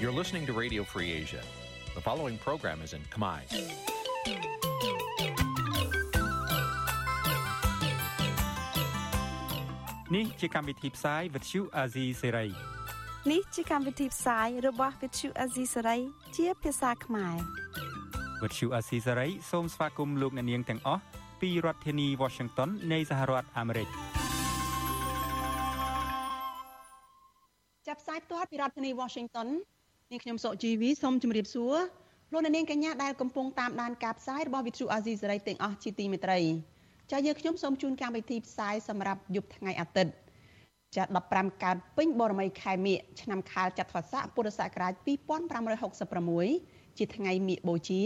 You're listening to Radio Free Asia. The following program is in Khmer. Nǐ chi càm bi tiệp xáy vệt chiu a zì sê ray នេះជាកម្មវិធីផ្សាយរបស់ Vithu Azisari ជាភាសាខ្មែរ វត្តឈូអាស៊ីសេរីសូមស្វាគមន៍លោកអ្នកនាងទាំងអស់ពីរដ្ឋធានី Washington នៃសហរដ្ឋអាមេរិក ចាប់ផ្សាយផ្ទាល់ពីរដ្ឋធានី Washington នាងខ្ញុំសុកជីវីសូមជម្រាបសួរលោកអ្នកនាងកញ្ញាដែលកំពុងតាមដានការផ្សាយរបស់ Vithu Azisari ទាំងអស់ជាទីមេត្រីចា៎យើងខ្ញុំសូមជូនកម្មវិធីផ្សាយសម្រាប់យប់ថ្ងៃអាទិត្យចា15កើតពេញបរមីខែមិញឆ្នាំខាលចត្វាស័កពុរសករាជ2566ជាថ្ងៃមិញបូជា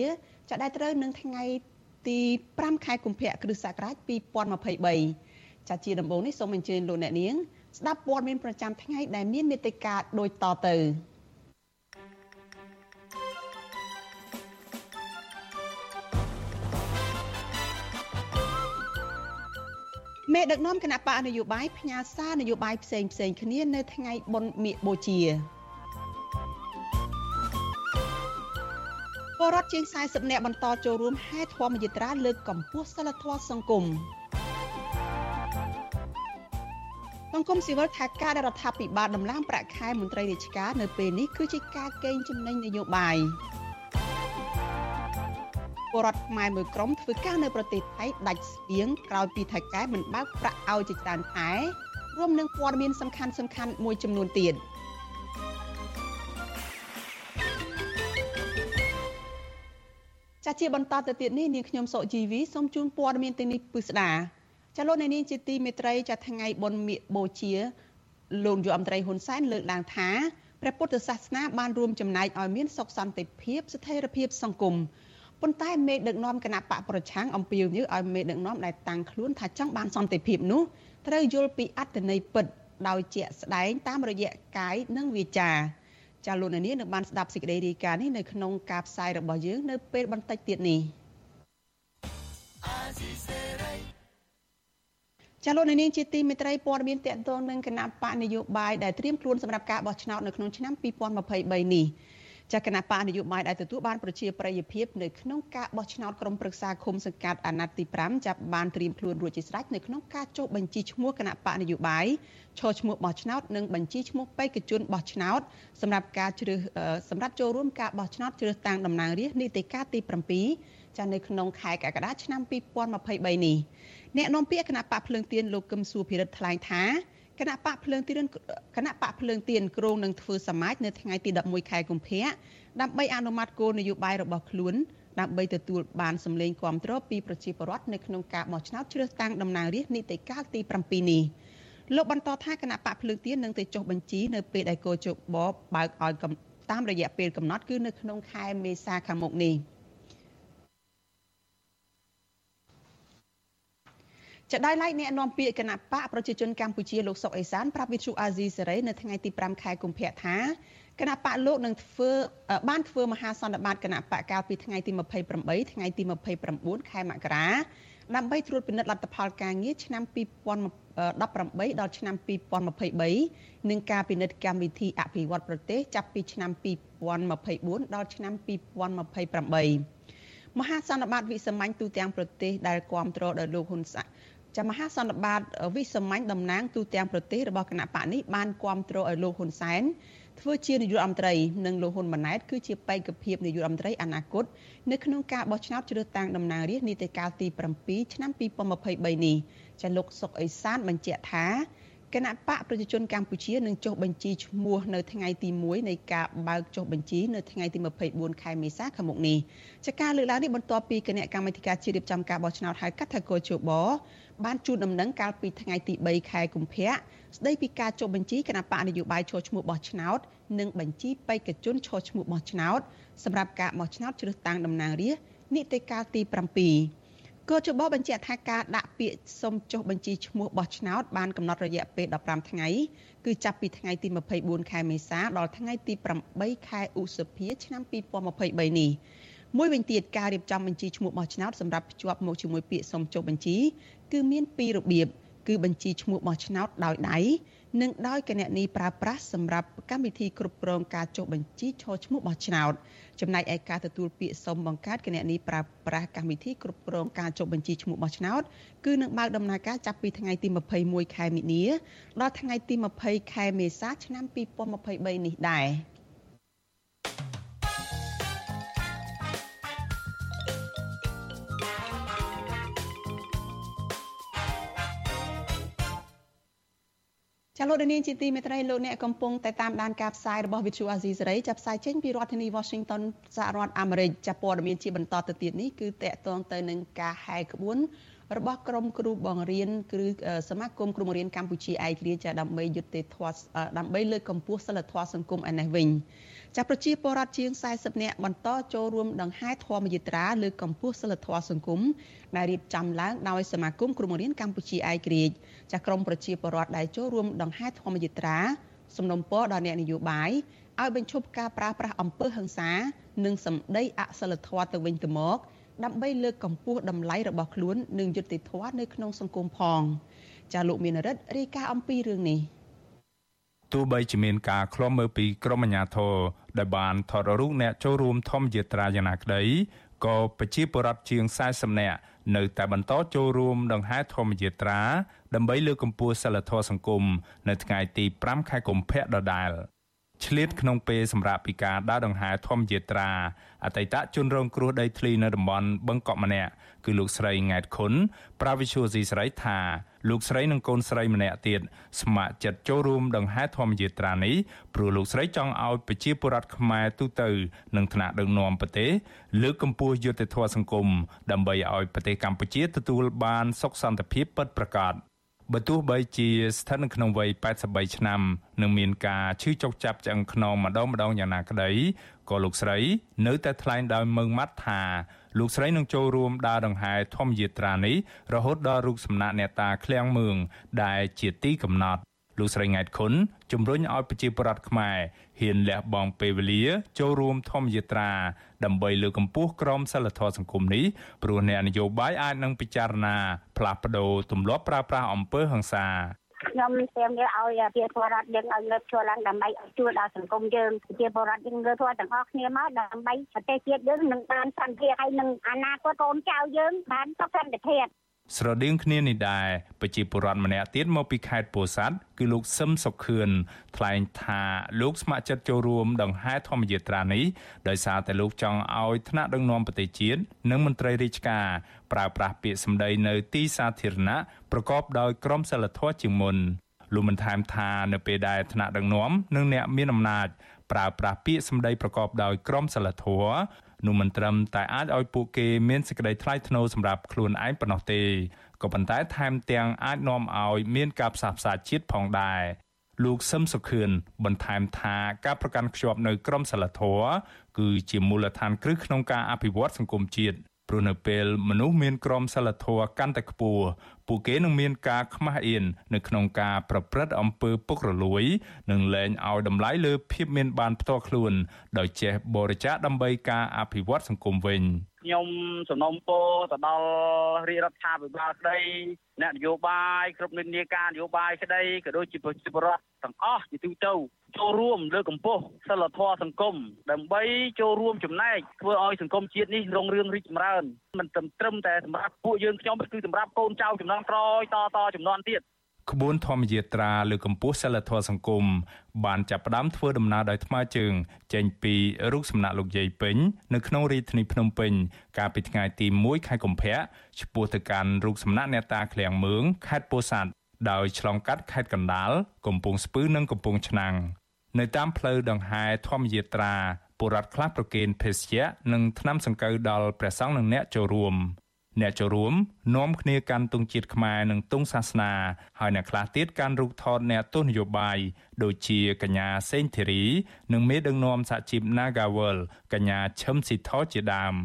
ចាដែលត្រូវនឹងថ្ងៃទី5ខែកុម្ភៈគ្រិស្តសករាជ2023ចាជាដំបូងនេះសូមអញ្ជើញលោកអ្នកនាងស្ដាប់ព័ត៌មានប្រចាំថ្ងៃដែលមានមេត្តាដូចតទៅ មេដឹកនាំគណៈបកនយោបាយផ្ញើសារនយោបាយផ្សេងផ្សេងគ្នានៅថ្ងៃបុណ្យមាឃបូជាពលរដ្ឋជាង40នាក់បន្តចូលរួមហែធម្មយាត្រាលើកកម្ពស់សិលធម៌សង្គមសង្គមស៊ីវិលថាការដែលរដ្ឋាភិបាលដំឡើងប្រាក់ខែមន្ត្រីរាជការនៅពេលនេះគឺជាការកេងចំណេញនយោបាយ ពលរដ្ឋខ្មែរមួយក្រុមធ្វើការនៅប្រទេសថៃដាច់ស្បៀងក្រោយពីថៃកែមិនបើកប្រាក់ឲ្យជាច្រើនខែរួមនឹងព័ត៌មានសំខាន់សំខាន់មួយចំនួនទៀតចាជាបន្តទៅទៀតនេះនាងខ្ញុំសុជីវីសូមជូនព័ត៌មានទាំងនេះពិស្ដាចាលោកនាងជាទីមេត្រីចាថ្ងៃបុណ្យមាឃបូជាលោកយុអមត្រីហ៊ុនសែនលើកឡើងថាព្រះពុទ្ធសាសនាបានរួមចំណែកឲ្យមានសុខសន្តិភាពស្ថិរភាពសង្គម ប៉ុន្តែមេដឹកនាំគណៈបកប្រឆាំងអំពាវនាវឲ្យមេដឹកនាំដែលតាំងខ្លួនថាចង់បានសន្តិភាពនោះត្រូវយល់ពីអត្តន័យពិតដោយជាក់ស្ដែងតាមរយៈកាយនិងវាចាចាលោកនាងនឹងបានស្ដាប់សេចក្តីរាយការណ៍នេះនៅក្នុងការផ្សាយរបស់យើងនៅពេលបន្តិចទៀតនេះចាលោកនាងជាទីមេត្រីព័ត៌មានតកតងនឹងគណៈបកនយោបាយដែលត្រៀមខ្លួនសម្រាប់ការបោះឆ្នោតនៅក្នុងឆ្នាំ2023នេះ ចាគណៈបកនយោបាយដែលទទួលបានប្រជាប្រិយភាពនៅក្នុងការបោះឆ្នោតក្រុមប្រឹក្សាឃុំសង្កាត់អាណត្តិទី5ចាប់បានត្រៀមខ្លួនរួចជាស្រេចនៅក្នុងការចុះបញ្ជីឈ្មោះគណៈបកនយោបាយឈរឈ្មោះបោះឆ្នោតនិងបញ្ជីឈ្មោះបេក្ខជនបោះឆ្នោតសម្រាប់ការជ្រើសសម្រាប់ចូលរួមការបោះឆ្នោតជ្រើសតាំងតំណាងរាស្ត្រនីតិកាលទី7ចានៅក្នុងខែកក្កដាឆ្នាំ2023នេះអ្នកនាំពាក្យគណៈបកភ្លើងទៀនលោកកឹមសុភិរិទ្ធថ្លែងថា គណៈបកភ្លើងទៀនគណៈបកភ្លើងទៀនគ្រងនឹងធ្វើសមាជនៅថ្ងៃទី11ខែកុម្ភៈដើម្បីអនុម័តគោលនយោបាយរបស់ខ្លួនដើម្បីទទួលបានសម្លេងគាំទ្រពីប្រជាពលរដ្ឋនៅក្នុងការបោះឆ្នោតជ្រើសតាំងតំណាងរាស្ត្រនីតិកាលទី7នេះលោកបន្តថាគណៈបកភ្លើងទៀននឹងទៅចុះបញ្ជីនៅពេលដែលគោជបបើកឲ្យតាមរយៈពេលកំណត់គឺនៅក្នុងខែមេសាខាងមុខនេះ។ ចដៃឡៃអ្នកនាំពាក្យគណៈបកប្រជាជនកម្ពុជាលោកសុកអេសានប្រាប់វិទ្យុអាស៊ីសេរីនៅថ្ងៃទី5ខែកុម្ភៈថាគណៈបកលោកនឹងធ្វើបានធ្វើមហាសន្និបាតគណៈបកកាលពីថ្ងៃទី28ថ្ងៃទី29ខែមករាដើម្បីត្រួតពិនិត្យលទ្ធផលការងារឆ្នាំ2018ដល់ឆ្នាំ2023និងការពិនិត្យកម្មវិធីអភិវឌ្ឍប្រទេសចាប់ពីឆ្នាំ2024ដល់ឆ្នាំ2028មហាសន្និបាតវិសាមញ្ញទូទាំងប្រទេសដែលគ្រប់គ្រងដោយលោកហ៊ុនសែន ចាំមហាសន្និបាតវិសាមញ្ញតំណាងទូទាំងប្រទេសរបស់គណៈបកនេះបានគ្រប់គ្រងឲ្យលោកហ៊ុនសែនធ្វើជានាយករដ្ឋមន្ត្រីនិងលោកហ៊ុនម៉ាណែតគឺជាបេក្ខភាពនាយករដ្ឋមន្ត្រីអនាគតនៅក្នុងការបោះឆ្នោតជ្រើសតាំងតំណាងរាស្ត្រនីតិកាលទី7ឆ្នាំ2023នេះចាលោកសុកអេសានបញ្ជាក់ថា គណៈបកប្រជាជនកម្ពុជានឹងចុះបញ្ជីឈ្មោះនៅថ្ងៃទី1នៃការបើកចុះបញ្ជីនៅថ្ងៃទី24ខែមេសាខាងមុខនេះចាការលើកឡើងនេះបន្ទាប់ពីគណៈកម្មាធិការជាតិរៀបចំការបោះឆ្នោតហៅកាត់ថាកោជបបានជូនដំណឹងកាលពីថ្ងៃទី3ខែកុម្ភៈស្ដីពីការចុះបញ្ជីគណៈបកនយោបាយឈរឈ្មោះបោះឆ្នោតនិងបញ្ជីបេក្ខជនឈរឈ្មោះបោះឆ្នោតសម្រាប់ការបោះឆ្នោតជ្រើសតាំងតំណាងរាស្ត្រនីតិកាលទី7 គោចបបញ្ជាក់ថាការដាក់ពាក្យសុំចុះបញ្ជីឈ្មោះបោះឆ្នោតបានកំណត់រយៈពេល15ថ្ងៃគឺចាប់ពីថ្ងៃទី24ខែមេសាដល់ថ្ងៃទី8ខែឧសភាឆ្នាំ2023នេះមួយវិញទៀតការរៀបចំបញ្ជីឈ្មោះបោះឆ្នោតសម្រាប់ភ្ជាប់មកជាមួយពាក្យសុំចុះបញ្ជី គឺមានពីររបៀបគឺបញ្ជីឈ្មោះបោះឆ្នោតដោយដៃ និងដោយគណនីប្រើប្រាស់សម្រាប់កម្មវិធីគ្រប់គ្រងការចុះបញ្ជីឈរឈ្មោះបោះឆ្នោតចំណែកឯការទទួលពាក្យសុំបង្កើតគណនីប្រើប្រាស់កម្មវិធីគ្រប់គ្រងការចុះបញ្ជីឈ្មោះបោះឆ្នោតគឺនឹងបើកដំណើរការចាប់ពីថ្ងៃទី21ខែមិនិនាដល់ថ្ងៃទី20ខែមេសាឆ្នាំ2023នេះដែរ ចាលោកនាងជាទីមេត្រីលោកអ្នកកំពុងតែតាមដានការផ្សាយរបស់ Vithu Azizi សេរីចាប់ផ្សាយចេញពីរដ្ឋធានី Washington សហរដ្ឋអាមេរិកចាប់ព័ត៌មានជាបន្តទៅទៀតនេះគឺតកតងទៅនឹងការហែកក្បួនរបស់ក្រមគ្រូបង្រៀនគឺសមាគមគ្រូបង្រៀនកម្ពុជាឯករាជ្យដើម្បីយុត្តិធម៌ដើម្បីលើកកម្ពស់សិលធម៌សង្គមឯនេះវិញ ចាប្រជាពលរដ្ឋជាង40នាក់បន្តចូលរួមដង្ហែធម្មយាត្រាលើកកម្ពស់សិលធម៌សង្គមដែលរៀបចំឡើងដោយសមាគមគ្រូបង្រៀនកម្ពុជាឯករាជ្យចាក្រមប្រជាពលរដ្ឋដែលចូលរួមដង្ហែធម្មយាត្រាសំណុំពរដល់អ្នកនយោបាយឲ្យបញ្ឈប់ការប្រើប្រាស់អំពើហិង្សា និងសម្ដីអសិលធម៌ទៅវិញទៅមកដើម្បីលើកកម្ពស់តម្លៃរបស់ខ្លួននិងយុត្តិធម៌នៅក្នុងសង្គមផងចាលោកមានរិទ្ធរាយការណ៍អំពីរឿងនេះ ទោះបីជាមានការឃ្លាំមើលពីក្រមអាជ្ញាធរដែលបានថតរូបអ្នកចូលរួមធម្មយាត្រាយ៉ាងណាក្តីក៏ប្រជាពលរដ្ឋជាង40នាក់នៅតែបន្តចូលរួមដង្ហែធម្មយាត្រា ដើម្បីលើកកម្ពស់សិលធម៌សង្គមនៅថ្ងៃទី5ខែកុម្ភៈដដែល ឆ្លៀតក្នុងពេលសម្រាប់ពីការដើរដង្ហែធម្មយាត្រាអតីតជនរងគ្រោះដីធ្លីនៅតំបន់បឹងកក់ម្នាក់គឺលោកស្រីង៉ែតខុនប្រាវិឈូស៊ីស្រីថាលោកស្រីនិងកូនស្រីម្នាក់ទៀតស្ម័គ្រចិត្តចូលរួមដង្ហែធម្មយាត្រានេះព្រោះលោកស្រីចង់ឲ្យប្រជាពលរដ្ឋខ្មែរទូទៅនិងថ្នាក់ដឹកនាំប្រទេសលើកកម្ពស់យុត្តិធម៌សង្គមដើម្បីឲ្យប្រទេសកម្ពុជាទទួលបានសុខសន្តិភាពពិតប្រាកដ បើទោះបីជាស្ថិតនៅក្នុងវ័យ83ឆ្នាំនិងមានការឈឺចុកចាប់ឆ្អឹងខ្នងម្ដងម្ដងយ៉ាងណាក្តីក៏លោកស្រី នៅតែថ្លែងដោយមើងម៉ាត់ថាលោកស្រីនឹងចូលរួមដើរដង្ហែធម្មយាត្រានេះរហូតដល់រូបសំណាកអ្នកតាឃ្លាំងមឿងដែលជាទីកំណត់ លោកស្រីង៉ែតខុនជំរុញឲ្យប្រជាពលរដ្ឋខ្មែរហ៊ានលះបង់ពេលវេលា ចូលរួមធម្មយាត្រា ដើម្បីលើកកម្ពស់ក្រមសីលធម៌សង្គមនេះព្រោះអ្នកនយោបាយអាចនឹងពិចារណា ផ្លាស់ប្ដូរទម្លាប់ប្រើប្រាស់អំពើហិង្សាខ្ញុំស្ទាមយកឲ្យជាពលរដ្ឋយើងឲ្យលើកឈរឡើងដើម្បីឲ្យជួយដល់សង្គមយើងជាពលរដ្ឋយើងលើកធម៌ទាំងអស់គ្នាមកដើម្បីប្រទេសជាតិយើងនឹងបានសន្តិភាពហើយនឹងអនាគតកូនចៅយើងបានសុខសន្តិភាព ស្រដៀងគ្នានេះដែរប្រជាពលរដ្ឋម្នាក់ទៀតមកពីខេត្តពោធិ៍សាត់គឺលោកសឹមសុខឿនថ្លែងថាលោកស្ម័គ្រចិត្តចូលរួមដង្ហែធម្មយាត្រានេះដោយសារតែលោកចង់ឲ្យថ្នាក់ដឹកនាំប្រទេសជាតិនិងមន្ត្រីរាជការប្រើប្រាស់ពាក្យសម្ដីនៅទីសាធារណៈប្រកបដោយក្រមសីលធម៌ជាងមុនលោកបានថែមថានៅពេលដែលថ្នាក់ដឹកនាំនិងអ្នកមានអំណាចប្រើប្រាស់ពាក្យសម្ដីប្រកបដោយក្រមសីលធម៌ នោះមិនត្រឹមតែអាចឲ្យពួកគេមានសេចក្តីថ្លៃថ្នូរសម្រាប់ខ្លួនឯងប៉ុណ្ណោះទេក៏ប៉ុន្តែថែមទាំងអាចនាំឲ្យមានការផ្សះផ្សាជាតិផងដែរលោកសឹមសុខឿនបន្ថែមថាការប្រកាន់ខ្ជាប់នៅក្រមសីលធម៌គឺជាមូលដ្ឋានគ្រឹះក្នុងការអភិវឌ្ឍសង្គមជាតិព្រោះនៅពេលមនុស្សមានក្រមសីលធម៌កាន់តែខ្ពស់ ពួកគេនឹងមានការខ្មាស់អៀននៅក្នុងការប្រព្រឹត្តអំពើពុករលួយ និងលែងឲ្យតម្លៃលើភាពមានបានផ្ទាល់ខ្លួន ដោយចេះបរិច្ចាគដើម្បីការអភិវឌ្ឍសង្គមវិញខ្ញុំសំណូមពរទៅដល់រាជរដ្ឋាភិបាលក្តីអ្នកនយោបាយគ្រប់និន្នាការនយោបាយក្តីក៏ដូចជាប្រជាពលរដ្ឋទាំងអស់ជាទូទៅ ចូលរួមលើកកម្ពស់សិលធម៌សង្គមដើម្បីចូលរួមចំណែកធ្វើឲ្យសង្គមជាតិនេះរុងរឿងរីកចម្រើនមិនត្រឹមតែសម្រាប់ពួកយើងខ្ញុំគឺសម្រាប់កូនចៅចំនួនក្រោយតតចំនួនទៀតក្បួនធម្មយាត្រាលើកម្ពុជាសិលធម៌សង្គមបានចាប់ផ្ដើមធ្វើដំណើរដោយថ្មើរជើង ចេញពីរូបសំណាកលោកយាយពេញនៅក្នុងរាជធានីភ្នំពេញ កាលពីថ្ងៃទី1ខែកុម្ភៈឆ្ពោះទៅកាន់រូបសំណាកអ្នកតាឃ្លាំងមឿងខេត្តពោធិ៍សាត់ដោយឆ្លងកាត់ខេត្តកណ្ដាលកំពង់ស្ពឺនិងកំពង់ឆ្នាំង នៅតាមផ្លូវដង្ហែធម្មយាត្រាបុរដ្ឋខ្លះប្រគេនភេសជ្ជៈនិងថ្នាំសង្កូវដល់ព្រះសង្ឃនិងអ្នកចូលរួមអ្នកចូលរួមនាំគ្នាកាន់ទង់ជាតិខ្មែរនិងទង់សាសនាហើយអ្នកខ្លះទៀតកាន់រូបថតអ្នកទស្សនយោបាយដូចជាកញ្ញាសេងធីរី និងមេដឹកនាំសហជីព Nagawal កញ្ញាឈឹមស៊ីថោជាដើម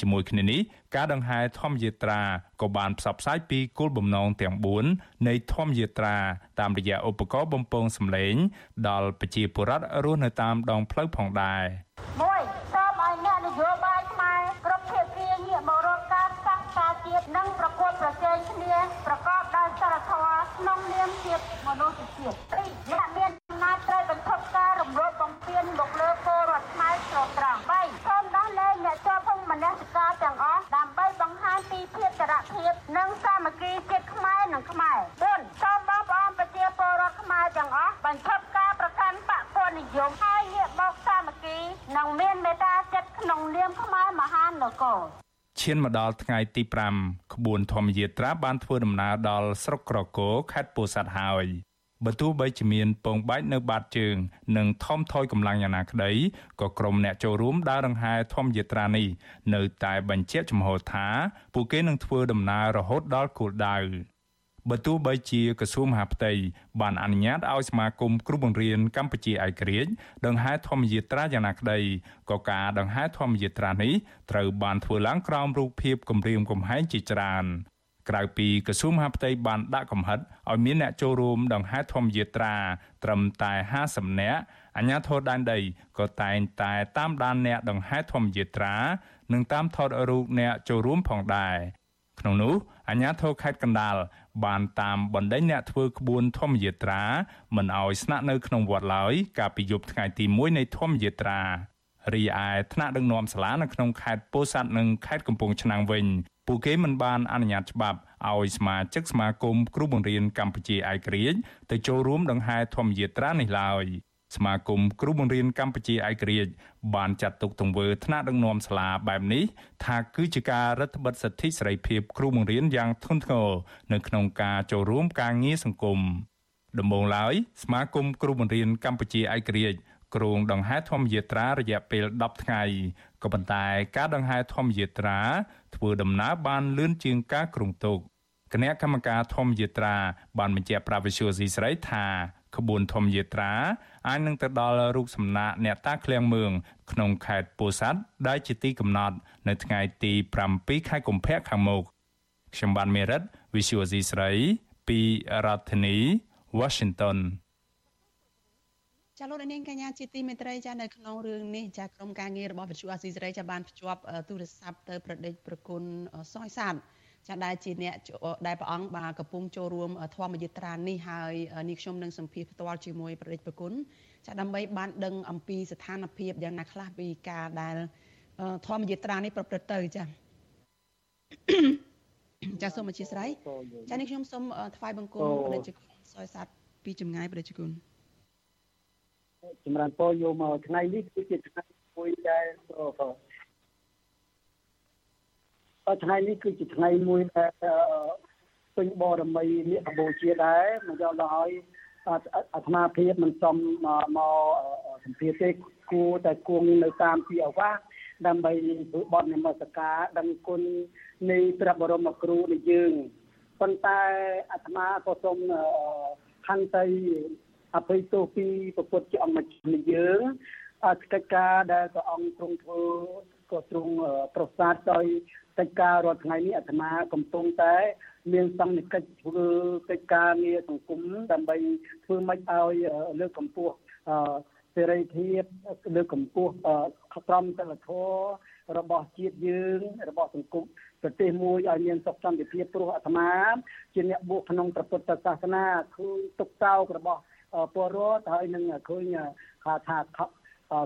ជាមួយគ្នានេះការដង្ហែធម្មយាត្រាក៏បានផ្សព្វផ្សាយពីគោលបំណងទាំង4នៃធម្មយាត្រាតាមរយៈឧបករណ៍បំពងសម្លេង ដល់ប្រជាពលរដ្ឋរស់នៅតាមដងផ្លូវផងដែរ1 និងសាមគ្គីជាតិខ្មែរនិងខ្មែរ4សូមបងប្អូនប្រជាពលរដ្ឋខ្មែរទាំងអស់បញ្ឈប់ការប្រកាន់បកពនិយមហើយងាកមកសាមគ្គីនិងមានមេត្តាចិត្តក្នុងនាមខ្មែរមហានគរឈានមកដល់ថ្ងៃទី5ក្បួនធម្មយាត្រាបានធ្វើដំណើរដល់ស្រុកក្រគរខេត្តពោធិ៍សាត់ហើយ បើទោះបីជាមានពងបែកនៅបាតជើង និងថមថយកម្លាំងយ៉ាងណាក្តីក៏ក្រុមអ្នកចូលរួមដើរដង្ហែធម្មយាត្រានេះនៅតែបញ្ជាក់ចំហថាពួកគេនឹងធ្វើដំណើររហូតដល់គោលដៅបើទោះបីជាក្រសួងមហាផ្ទៃបានអនុញ្ញាតឲ្យសមាគមគ្រូបង្រៀនកម្ពុជាឯករាជ្យដង្ហែធម្មយាត្រាយ៉ាងណាក្តីក៏ការដង្ហែធម្មយាត្រានេះត្រូវបានធ្វើឡើងក្រោមរូបភាពគម្រាមកំហែងជាច្រើន ក្រៅពីក្រសួងមហាផ្ទៃបានដាក់កំហិតឲ្យមានអ្នកចូលរួមដង្ហែធម្មយាត្រាត្រឹមតែ50នាក់អាជ្ញាធរដែនដីក៏តែងតែតាមដានអ្នកដង្ហែធម្មយាត្រា និងតាមថតរូបអ្នកចូលរួមផងដែរក្នុងនោះអាជ្ញាធរខេត្តកណ្ដាលបានតាមបណ្ដេញអ្នកធ្វើក្បួនធម្មយាត្រាមិនឲ្យស្នាក់នៅក្នុងវត្តឡើយកាលពីយប់ថ្ងៃទី1នៃធម្មយាត្រារីឯថ្នាក់ដឹកនាំសាលានៅក្នុងខេត្តពោធិ៍សាត់និងខេត្តកំពង់ឆ្នាំងវិញ ពួកគេមិនបានអនុញ្ញាតច្បាប់ឲ្យសមាជិកសមាគមគ្រូបង្រៀនកម្ពុជាឯករាជ្យទៅចូលរួមដង្ហែធម្មយាត្រានេះឡើយសមាគមគ្រូបង្រៀនកម្ពុជាឯករាជ្យបានចាត់ទុកទង្វើថ្នាក់ដឹកនាំសាលាបែបនេះថាគឺជាការរឹតបន្តឹងសិទ្ធិសេរីភាពគ្រូបង្រៀនយ៉ាងធ្ងន់ធ្ងរនៅក្នុងការចូលរួមការងារសង្គមដំបូងឡើយសមាគមគ្រូបង្រៀនកម្ពុជាឯករាជ្យ គ្រងដង្ហែធម្មយាត្រារយៈពេល10ថ្ងៃក៏ប៉ុន្តែការដង្ហែធម្មយាត្រាធ្វើដំណើរបានលឿនជាងការគ្រោងទុកគណៈកម្មការធម្មយាត្រាបានបញ្ជាក់ប្រាវិសុយស៊ីស្រីថាក្បួនធម្មយាត្រាអាចនឹងទៅដល់រូបសំណាកអ្នកតាឃ្លាំងមឿងក្នុងខេត្តពោធិ៍សាត់ដែលជាទីកំណត់នៅថ្ងៃទី7ខែកុម្ភៈខាងមុខខ្ញុំបានមេរិត Visual C ស្រីពីរដ្ឋធានី Washington ចាលោកនាងកញ្ញាជាទីមេត្រីចានៅក្នុងរឿងនេះចាក្រុមការងាររបស់វិទ្យុអាស៊ីសេរីចាបានភ្ជាប់ទូរស័ព្ទទៅប្រដេចប្រគុណសយសាទចាដែលជាអ្នកដែលព្រះអង្គបានកំពុងចូលរួមធម្មយិត្រានេះហើយនេះខ្ញុំនឹងសម្ភាសផ្ទាល់ជាមួយប្រដេចប្រគុណចាដើម្បីបានដឹងអំពីស្ថានភាពយ៉ាងណាខ្លះពីការដែលធម្មយិត្រានេះប្រព្រឹត្តទៅចាចាសូមអធិស្ឋានចានេះខ្ញុំសូមថ្វាយបង្គំព្រះជគុណសយសាទពីចម្ងាយព្រះជគុណ ចម្រើនពរយកមកថ្ងៃនេះគឺជាថ្ងៃមួយដែលថ្ងៃនេះគឺជាថ្ងៃមួយដែលពេញបរមីនេះកម្ពុជាដែរមកយកដល់ឲ្យអាត្មាភាពមិនសមមកសម្ភារទេគួរតែគង់នៅតាមទីអាវាសដើម្បីធ្វើបន់នមស្ការដឹងគុណនៃព្រះបរមគ្រូនៃយើងប៉ុន្តែអាត្មាក៏សូមខន្តី អភ័យទោសពីពុទ្ធជាអង្គម្ចាស់នៃយើងអកិច្ចការដែលព្រះអង្គទ្រង់ធ្វើក៏ទ្រង់ប្រសាទដោយកិច្ចការរាល់ថ្ងៃនេះអាត្មាកំពុងតែ មានសង្កកិច្ចធ្វើកិច្ចការងារសង្គមដើម្បីធ្វើម៉េចឲ្យលើកកម្ពស់សេរីភាពលើកកម្ពស់ក្រមសីលធម៌របស់ជាតិយើង របស់សង្គមប្រទេសមួយឲ្យមានសុខសន្តិភាពព្រោះអាត្មាជាអ្នកបួសក្នុងព្រះពុទ្ធសាសនាឃើញទុកតោករបស់ ពលរដ្ឋហើយនឹងឃើញថាថា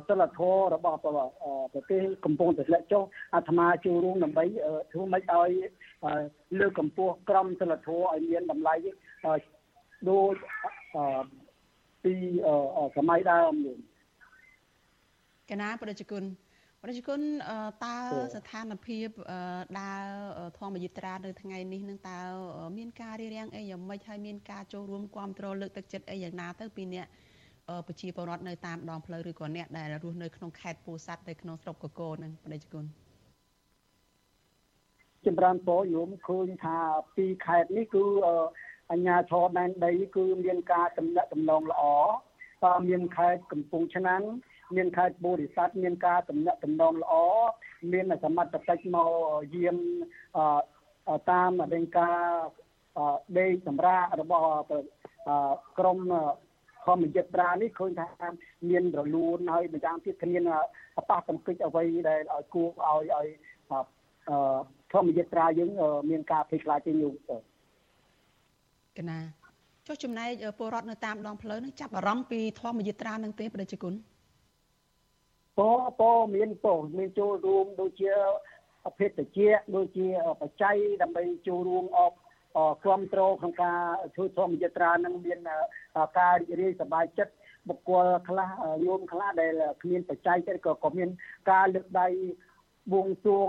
សិលធម៌របស់ប្រទេសកំពុងតែធ្លាក់ចុះអាត្មាចូលរួមដើម្បីធ្វើម៉េចឲ្យលើកកម្ពស់ក្រមសិលធម៌ឲ្យមានតម្លៃដូចពីសម័យដើមនេះកណាប្រជាជន ប្រជាជនតើស្ថានភាពដើរធម្មយិត្រានៅថ្ងៃនេះនឹងតើមានការរៀបរៀងអីយ៉ាងម៉េចហើយមានការចូលរួមគ្រប់គ្រងលើកទឹកចិត្តអីយ៉ាងណាទៅពីអ្នកប្រជាពលរដ្ឋនៅតាមដងផ្លូវឬក៏អ្នកដែលរស់នៅក្នុងខេត្តពោធិ៍សាត់នៅក្នុងស្រុកកកូននឹងប្រជាជនចម្រើនពរយមឃើញថាពីខេត្តនេះគឺអញ្ញាធរដែនដីគឺមានការតំណាក់តំណងល្អតើមានខេត្តកំពង់ឆ្នាំង មានខេត្តបូរិស័ទមានការតំណាក់តំណងល្អមានសមត្ថកិច្ចមកយាមតាមអធិការដេកសម្រាប់របស់ក្រមធម្មយត្រានេះឃើញថាមានរលូនហើយម្យ៉ាងទៀតគ្មានប៉ះទង្គិចអ្វីដែលឲ្យគួរឲ្យឲ្យធម្មយត្រាយើងមានការភ័យខ្លាចជាយុគកណាចុះចំណែកពលរដ្ឋនៅតាមដងផ្លូវនឹងចាប់អារម្មណ៍ពីធម្មយត្រានឹងទេប្រជាជន ពពមានពមានចូលរួមដូចជាអភិតជាដូចជាបច្ច័យដើម្បីចូលរួមអបគ្រប់គ្រងក្នុងការធ្វើធម្មយត្រានឹងមានការរីករាយសប្បាយចិត្តបុគ្គលខ្លះយោមខ្លះដែលគ្មានបច្ច័យទេក៏ក៏មានការលើកដៃបួងសួង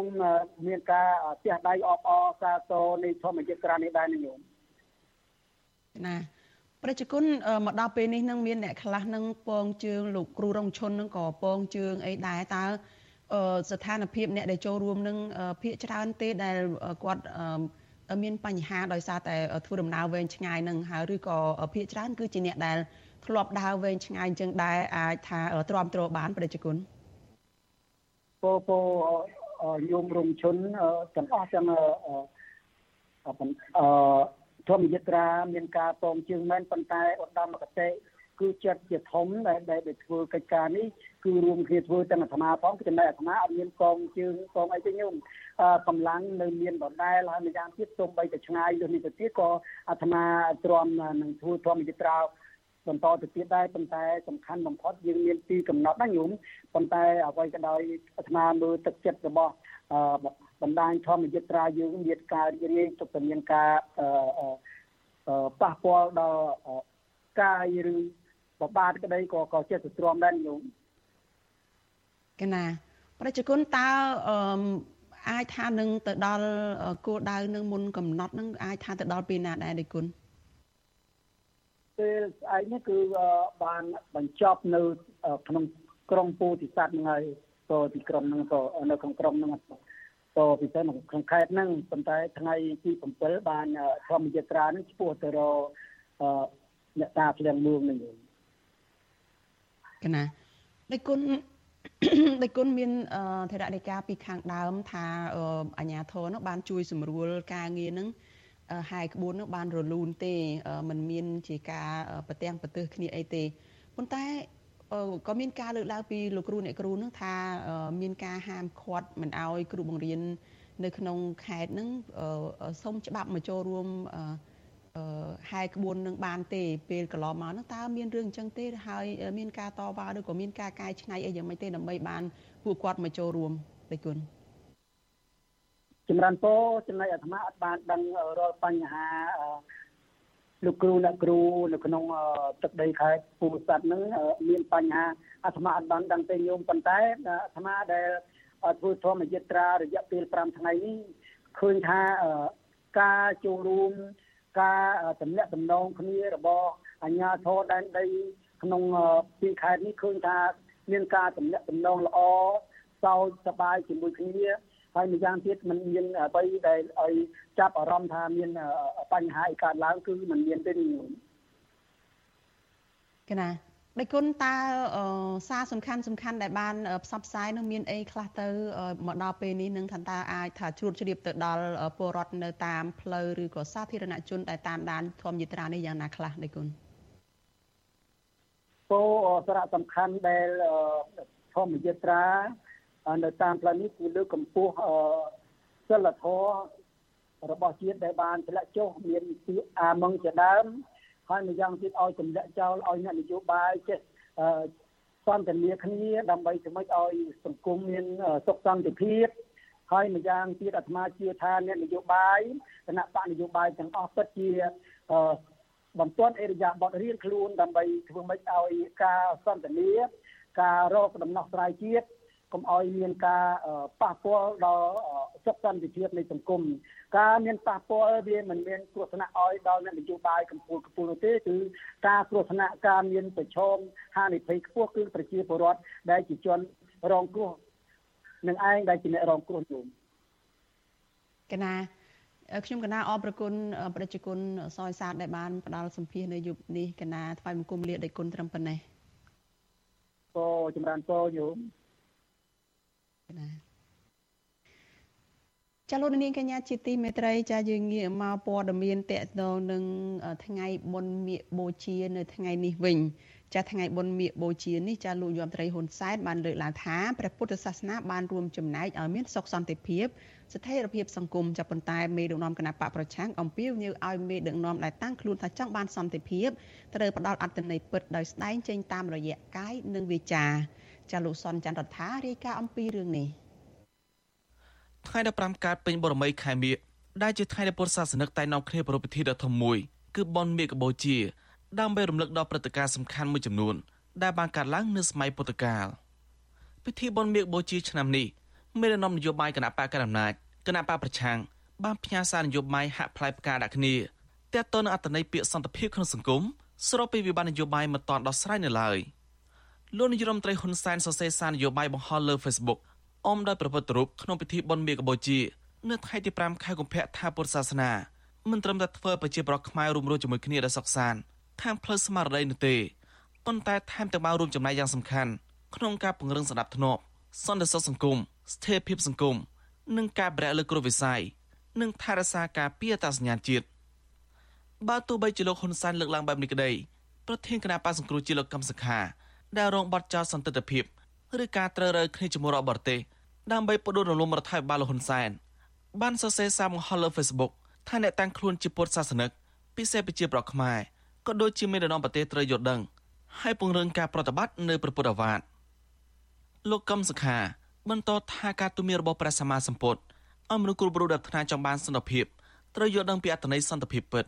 មានការផ្ទះដៃអបអរសាទរនៃធម្មជាតិក្រានេះដែរញោមណា ប្រជាជនមកដល់ពេលនេះនឹងមានអ្នកខ្លះនឹងពងជើងលោកគ្រូរងឈុននឹងក៏ពងជើងអីដែរតើស្ថានភាពអ្នកដែលចូលរួមនឹងភាកច្រើនទេដែលគាត់មានបញ្ហាដោយសារតែធ្វើដំណើរវែងឆ្ងាយនឹងហើយឬក៏ភាកច្រើនគឺជាអ្នកដែលធ្លាប់ដើរវែងឆ្ងាយអញ្ចឹងដែរអាចថាទ្រាំទ្របានប្រជាជនពោពោយមរំឈុនទាំងអស់ទាំងអឺ ធម្មយត្រាមានការពងជើងមែនប៉ុន្តែឧត្តមគតិគឺចិត្តជាធំដែលដែលធ្វើកិច្ចការនេះគឺរួមគ្នាធ្វើទាំងអាត្មាផងចំណែកអាត្មាអត់មានកងជើងកងអីទេញោមកម្លាំងនៅមានដដែលហើយម្យ៉ាងទៀតសូម្បីតែឆ្ងាយលើនេះទៅទៀតក៏អាត្មាទ្រាំនឹងធ្វើធម្មយត្រា បន្តទៅទៀតដែរប៉ុន្តែសំខាន់បំផុតយើងមានទីកំណត់ណាញោមប៉ុន្តែអ្វីក៏ដោយអាត្មាមើលទឹកចិត្តរបស់បណ្ដាញធម្មយត្រាយើងមានការរីករាយទុកតែមានការប៉ះពាល់ដល់កាយឬបបាទក្តីក៏ក៏ចិត្តទ្រាំដែរញោមកណាប្រជាជនតើអឺអាចថានឹងទៅដល់គោលដៅនឹងមុនកំណត់នឹងអាចថាទៅដល់ពេលណាដែរទេគុណ ពេលស្អែកនេះគឺបានបញ្ចប់នៅក្នុងក្រុងពោធិសត្វហ្នឹងហើយក៏ទីក្រុងហ្នឹងក៏នៅក្នុងក្រុងហ្នឹងក៏ពិសេសក្នុងខេត្តហ្នឹងប៉ុន្តែថ្ងៃទី7បានធម្មយាត្រានេះឆ្ពោះទៅរកអ្នកតាភ្លៀងមឿងនេះកណាដោយគុណដោយគុណមានធរណិកាពីខាងដើមថាអាញាធរនោះបានជួយសម្រួលការងារនឹង ហាយក្បួននោះបានរលូនទេมันមានជាការប្រទាំងប្រទើសគ្នាអីទេប៉ុន្តែក៏មានការលើកឡើងពីលោកគ្រូអ្នកគ្រូនឹងថាមានការហាមឃាត់មិនអោយគ្រូបង្រៀននៅក្នុងខេត្តនឹងសុំច្បាប់មកចូលរួមហែក្បួននឹងបានទេពេលកន្លងមកហ្នឹងតើមានរឿងអញ្ចឹងទេហើយមានការតវ៉ាឬក៏មានការកែច្នៃអីយ៉ាងម៉េចទេដើម្បីបានពួកគាត់មកចូលរួមទេគុណ ចម្រើនពោចំណែកអាត្មាអត់បានដឹងរាល់បញ្ហាលោកគ្រូអ្នកគ្រូនៅក្នុងទឹកដីខេត្តពូសាត់ហ្នឹងមានបញ្ហាអាត្មាអត់បានដឹងទេញោមប៉ុន្តែអាត្មាដែលធ្វើធម្មយត្រារយៈពេល5ថ្ងៃនេះឃើញថាការចូលរួមការតំណាក់តំណងគ្នារបស់អាជ្ញាធរដែនដីក្នុងពីខេត្តនេះឃើញថាមានការតំណាក់តំណងល្អសោចសប្បាយជាមួយគ្នា ហើយម្យ៉ាងទៀតมันមានអ្វីដែលឲ្យចាប់អារម្មណ៍ថាមានបញ្ហាអីកើតឡើងគឺมันមានទេកណាដៃគុណតើសារសំខាន់សំខាន់ដែលបានផ្សព្វផ្សាយនោះមានអីខ្លះទៅមកដល់ពេលនេះនឹងថាតើអាចថាជ្រួតជ្រាបទៅដល់ពលរដ្ឋនៅតាមផ្លូវឬក៏សាធារណជនដែលតាមដានធម្មយាត្រានេះយ៉ាងណាខ្លះដៃគុណពោសារៈសំខាន់ដែលធម្មយាត្រា នៅតាមផ្លូវនេះគឺលើកកម្ពស់សិលធម៌របស់ជាតិដែលបានធ្លាក់ចុះមានពីអាមងជាដើមហើយម្យ៉ាងទៀតឲ្យទម្លាក់ចោលឲ្យអ្នកនយោបាយចេះសន្ទនាគ្នាដើម្បីជំរុញឲ្យសង្គមមានសុខសន្តិភាពហើយម្យ៉ាងទៀតអាត្មាជឿថាអ្នកនយោបាយគណៈបកនយោបាយទាំងអស់ពិតជាបន្ទាត់អេរយាបតរៀនខ្លួនដើម្បីធ្វើម៉េចឲ្យការសន្ទនាការរកដំណោះស្រាយជាតិ កុំឲ្យមានការប៉ះពាល់ដល់សុខសន្តិភាពនៃសង្គមការមានប៉ះពាល់វាមិនមានគ្រោះថ្នាក់ឲ្យដល់អ្នកនយោបាយកម្ពុជាកម្ពុជាទេគឺការគ្រោះថ្នាក់ការមានប្រឈមហានិភ័យខ្ពស់គឺប្រជាពលរដ្ឋដែលជាជនរងគ្រោះនឹងឯងដែលជាអ្នករងគ្រោះនោះកណាខ្ញុំកណាអរប្រគុណប្រជាជនសយសាទដែលបានផ្ដល់សម្ភារនៅយុគនេះកណាថ្វាយបង្គំលាដោយគុណត្រឹមប៉ុណ្ណេះក៏ចម្រើនពរយោម ណាចាលោកនាងកញ្ញាជាទីមេត្រីចាយើងងាកមកព័ត៌មានតកតងនឹងថ្ងៃបុណ្យមាឃបូជានៅថ្ងៃនេះវិញចាថ្ងៃបុណ្យមាឃបូជានេះចាលោកយមត្រីហ៊ុនសែនបានលើកឡើងថាព្រះពុទ្ធសាសនាបានរួមចំណែកឲ្យមានសុខសន្តិភាពស្ថិរភាពសង្គមចាប៉ុន្តែមេដឹកនាំគណៈបកប្រឆាំងអំពាវនាវឲ្យមេដឹកនាំដែលតាំងខ្លួនថាចង់បានសន្តិភាពត្រូវផ្ដល់អត្តន័យពិតដោយស្ដែងចេញតាមរយៈកាយនិងវាចា ចាលោកសុនច័ន្ទរដ្ឋារាយការណ៍អំពីរឿងនេះថ្ងៃ15កើតពេញបរមីខែមិញដែលជាថ្ងៃដែលពុទ្ធសាសនិកតែនាំគ្នាប្រារព្ធពិធីដ៏ធំមួយគឺបុណ្យមាឃបូជាដើម្បីរំលឹកដល់ព្រឹត្តិការណ៍សំខាន់មួយចំនួន ដែលបានកើតឡើងនៅសម័យពុទ្ធកាលពិធីបុណ្យមាឃបូជាឆ្នាំនេះមេដឹកនាំនយោបាយគណៈបកកណ្ដាលអំណាចគណៈបកប្រឆាំងបានផ្ញើសារនយោបាយហាក់ផ្លែផ្កាដាក់គ្នាទាក់ទងនឹងអត្តន័យពាក្យសន្តិភាពក្នុងសង្គមស្របពីវិបត្តិនយោបាយមិនទាន់ដោះស្រាយនៅឡើយ លោកនាយរដ្ឋមន្ត្រីហ៊ុនសែនសរសេរសារនយោបាយបង្ហោះលើ Facebook អមដោយប្រពុតរូបក្នុងពិធីបុណ្យមាឃកម្ពុជានៅថ្ងៃទី5ខែកុម្ភៈថាពុទ្ធសាសនាមិនត្រឹមតែធ្វើប្រជាប្រដ្ឋខ្មែររួមរស់ជាមួយគ្នាដោយសុខសាន្តតាមផ្លូវស្មារតីនោះទេប៉ុន្តែថែមទាំងបានរួមចំណែកយ៉ាងសំខាន់ក្នុងការពង្រឹងសន្តិភាពសន្តិសុខសង្គមស្ថិរភាពសង្គមនិងការប្រែលើគ្រោះវិស័យនិងថែរក្សាការពារអត្តសញ្ញាណជាតិបើទោះបីជាលោកហ៊ុនសែនលើកឡើងបែបនេះក្តីប្រធានគណៈបក្សសង្គ្រោះជាតិលោកកឹមសុខា ដែលរងបាត់ចោលសន្តិភាពឬការត្រូវរើគ្នាជាមួយរបបប្រទេសដើម្បីផ្ដួលរំលំរដ្ឋាភិបាលលោកហ៊ុនសែនបានសរសេរសារបង្ហោះលើ Facebook ថាអ្នកតាំងខ្លួនជាពុទ្ធសាសនិកពិសេសប្រជាប្រដ្ឋខ្មែរក៏ដូចជាមេដឹកនាំប្រទេសត្រូវយល់ដឹងហើយពង្រឹងការប្រតិបត្តិនៅព្រះពុទ្ធអាវាទលោកកឹមសុខា បន្តថាការទូន្មានរបស់ព្រះសម្មាសម្ពុទ្ធឲ្យមនុស្សគ្រប់រូបដែលថ្នាក់ចង់បានសន្តិភាពត្រូវយល់ដឹងពីអត្ថន័យសន្តិភាពពិត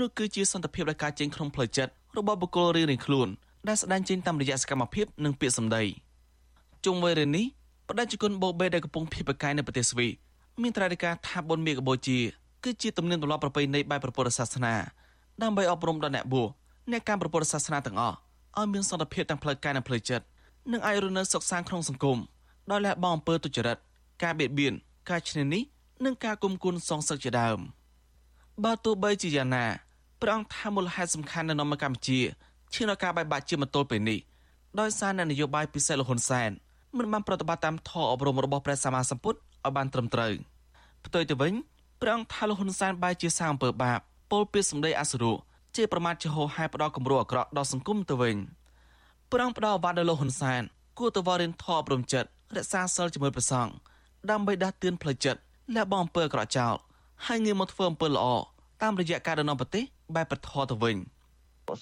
នោះគឺជាសន្តិភាពដែលកើតចេញក្នុងផ្លូវចិត្តរបស់បុគ្គលរៀងៗខ្លួន ដែលស្ដែងចេញតាមរយៈសកម្មភាពនិងពាក្យសម្ដីជុំវិញរឿងនេះបដិជនបូបេដែលកំពុងភៀសប្រកាយនៅប្រទេសស្វីមានត្រាធិការថាបុណ្យមេកបូជាគឺជាទំនៀមទម្លាប់ប្រពៃណីបែបព្រះពុទ្ធសាសនាដើម្បីអប់រំដល់អ្នកបួសអ្នកកម្មព្រះពុទ្ធសាសនាទាំងអស់ឲ្យមានសន្តិភាពទាំងផ្លូវកាយនិងផ្លូវចិត្តនិងអាចរស់នៅសុខសាន្តក្នុងសង្គមដោយលះបង់អំពើទុច្ចរិតការបៀតបៀនការឈ្នានីសនិងការគុំគុណសងសឹកជាដើមបើទោះបីជាយ៉ាងណាព្រះអង្គថាមូលហេតុសំខាន់នៅក្នុងកម្ពុជា ឈានដល់ការបែកបាក់ជាមទល់ពេលនេះដោយសារអ្នកនយោបាយពិសេសលហ៊ុនសែនមិនបានប្រតិបត្តិតាមធម៌អប់រំរបស់ព្រះសម្មាសម្ពុទ្ធឲ្យបានត្រឹមត្រូវផ្ទុយទៅវិញព្រះអង្គថាលហ៊ុនសែនបែរជាសាងអំពើបាបពលពាក្យសម្ដីអសុរោជាប្រមាថជាហោហែផ្ដោតគំរូអាក្រក់ដល់សង្គមទៅវិញព្រះអង្គផ្ដោតអាវ៉ាត់ដល់លោកហ៊ុនសែនគួរទៅវរៀនធម៌អប់រំចិត្តរក្សាសិលជាមួយព្រះសង្ឃដើម្បីដាស់តឿនផ្លូវចិត្តលះបង់អំពើអាក្រក់ចោលហើយងាកមកធ្វើអំពើល្អតាមរយៈការដំណំប្រទេសបែបប្រធរទៅវិញ។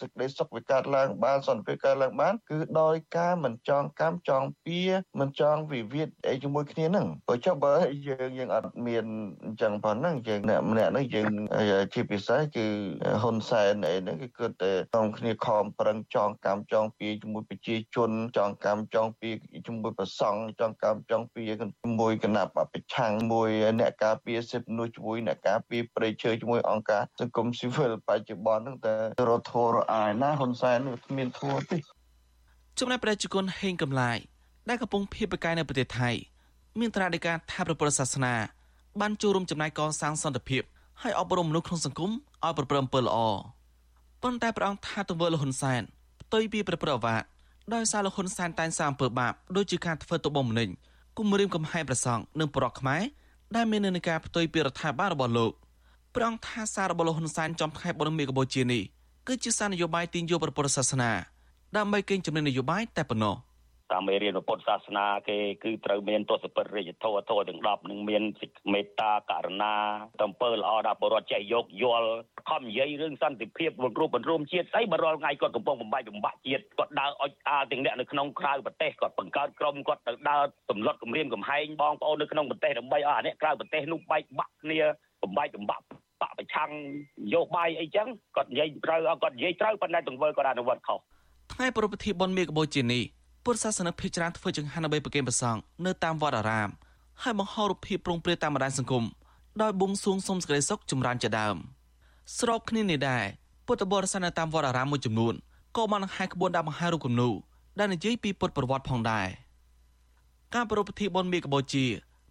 សេចក្តីសុខវាកើតឡើងបានសន្តិភាពកើតឡើងបាន គឺដោយការមិនចងកម្មចងពៀមិនចងវិវាទអីជាមួយគ្នាហ្នឹងបើចុះបើយើងយើងអត់មានអញ្ចឹងប៉ុណ្ណឹងយើងអ្នកម្នាក់ហ្នឹងយើងជាពិសេសគឺហ៊ុនសែនអីហ្នឹងគឺគិតតែក្នុងគ្នាខំប្រឹងចងកម្មចងពៀជាមួយប្រជាជន ចងកម្មចងពៀជាមួយប្រសង់ចងកម្មចងពៀជាមួយគណៈបពប្រឆាំងមួយអ្នកការពារសិទ្ធិមនុស្សជាមួយអ្នកការពារប្រៃឈើជាមួយអង្គការសង្គមស៊ីវិលបច្ចុប្បន្នហ្នឹងតែរដ្ឋធរអាយណាហ៊ុនសែនគ្មានធัวទេចំណែកប្រជាជនហេងកំឡាយដែលកំពុងភៀសប្រកាយនៅប្រទេសថៃ មានត្រាដីកាថាប្រពុទ្ធសាសនាបានចូលរួមចំណែកកសាងសន្តិភាពហើយអប់រំមនុស្សក្នុងសង្គមឲ្យប្រព្រឹត្តអំពើល្អប៉ុន្តែព្រះអង្គថាទង្វើលហ៊ុនសែនផ្ទុយពីព្រះពុទ្ធអាវាទដោយសារលហ៊ុនសែនតែងសាងអំពើបាបដូចជាការធ្វើទុកបុកម្នេញគំរាមកំហែងប្រសង់និងប្រកខ្មែរដែលមាននានាការផ្ទុយពីរដ្ឋាភិបាលរបស់លោកព្រះអង្គថាសាររបស់លហ៊ុនសែនចំថ្ងៃបុណ្យមេកបូជានេះ គឺជាសារនយោបាយទាញយកព្រះពុទ្ធសាសនាដើម្បីកេងចំណេញនយោបាយតែប៉ុណ្ណោះតាមមេរៀនពុទ្ធសាសនាគេគឺត្រូវមានទស្សពិតរាជធម៌ធម៌ទាំង10នឹងមានសេចមេត្តាករណាតំពើល្អដល់បរិវត្តចេះយកយល់ខំនិយាយរឿងសន្តិភាពរួមរួមរួមជាតិស្អីបើរាល់ថ្ងៃគាត់កំពុងបំបាយបំបាក់ជាតិគាត់ដើរអុចអាលទាំងអ្នកនៅក្នុងក្រៅប្រទេសគាត់បង្កើតក្រុមគាត់ទៅដើរសម្លុតគម្រាមកំហែងបងប្អូននៅក្នុងប្រទេសដើម្បីឲ្យអាអ្នកក្រៅប្រទេសនោះបែកបាក់គ្នាបំបាយបំបាក់ បកប្រឆាំងនយោបាយអីចឹងគាត់និយាយត្រូវគាត់និយាយត្រូវប៉ុន្តែទង្វើគាត់អនុវត្តខុសថ្ងៃប្រពៃពិធីបុណ្យមេកបូជានេះពុទ្ធសាសនិកភិជាច្រើនធ្វើចង្ហាន់ដើម្បីប្រគេនព្រះសង្ឃនៅតាមវត្តអារាមហើយបង្ហោររូបភាពប្រងព្រាតាមបណ្ដាញសង្គមដោយបួងសួងសុំសេចក្តីសុខចម្រើនជាដើមស្របគ្នានេះដែរពុទ្ធបរិស័ទនៅតាមវត្តអារាមមួយចំនួនក៏បានបង្ហាញក្បួនដាក់បង្ហាញរូបគំនូដែលនិយាយពីពុទ្ធប្រវត្តិផងដែរការប្រពៃពិធីបុណ្យមេកបូជា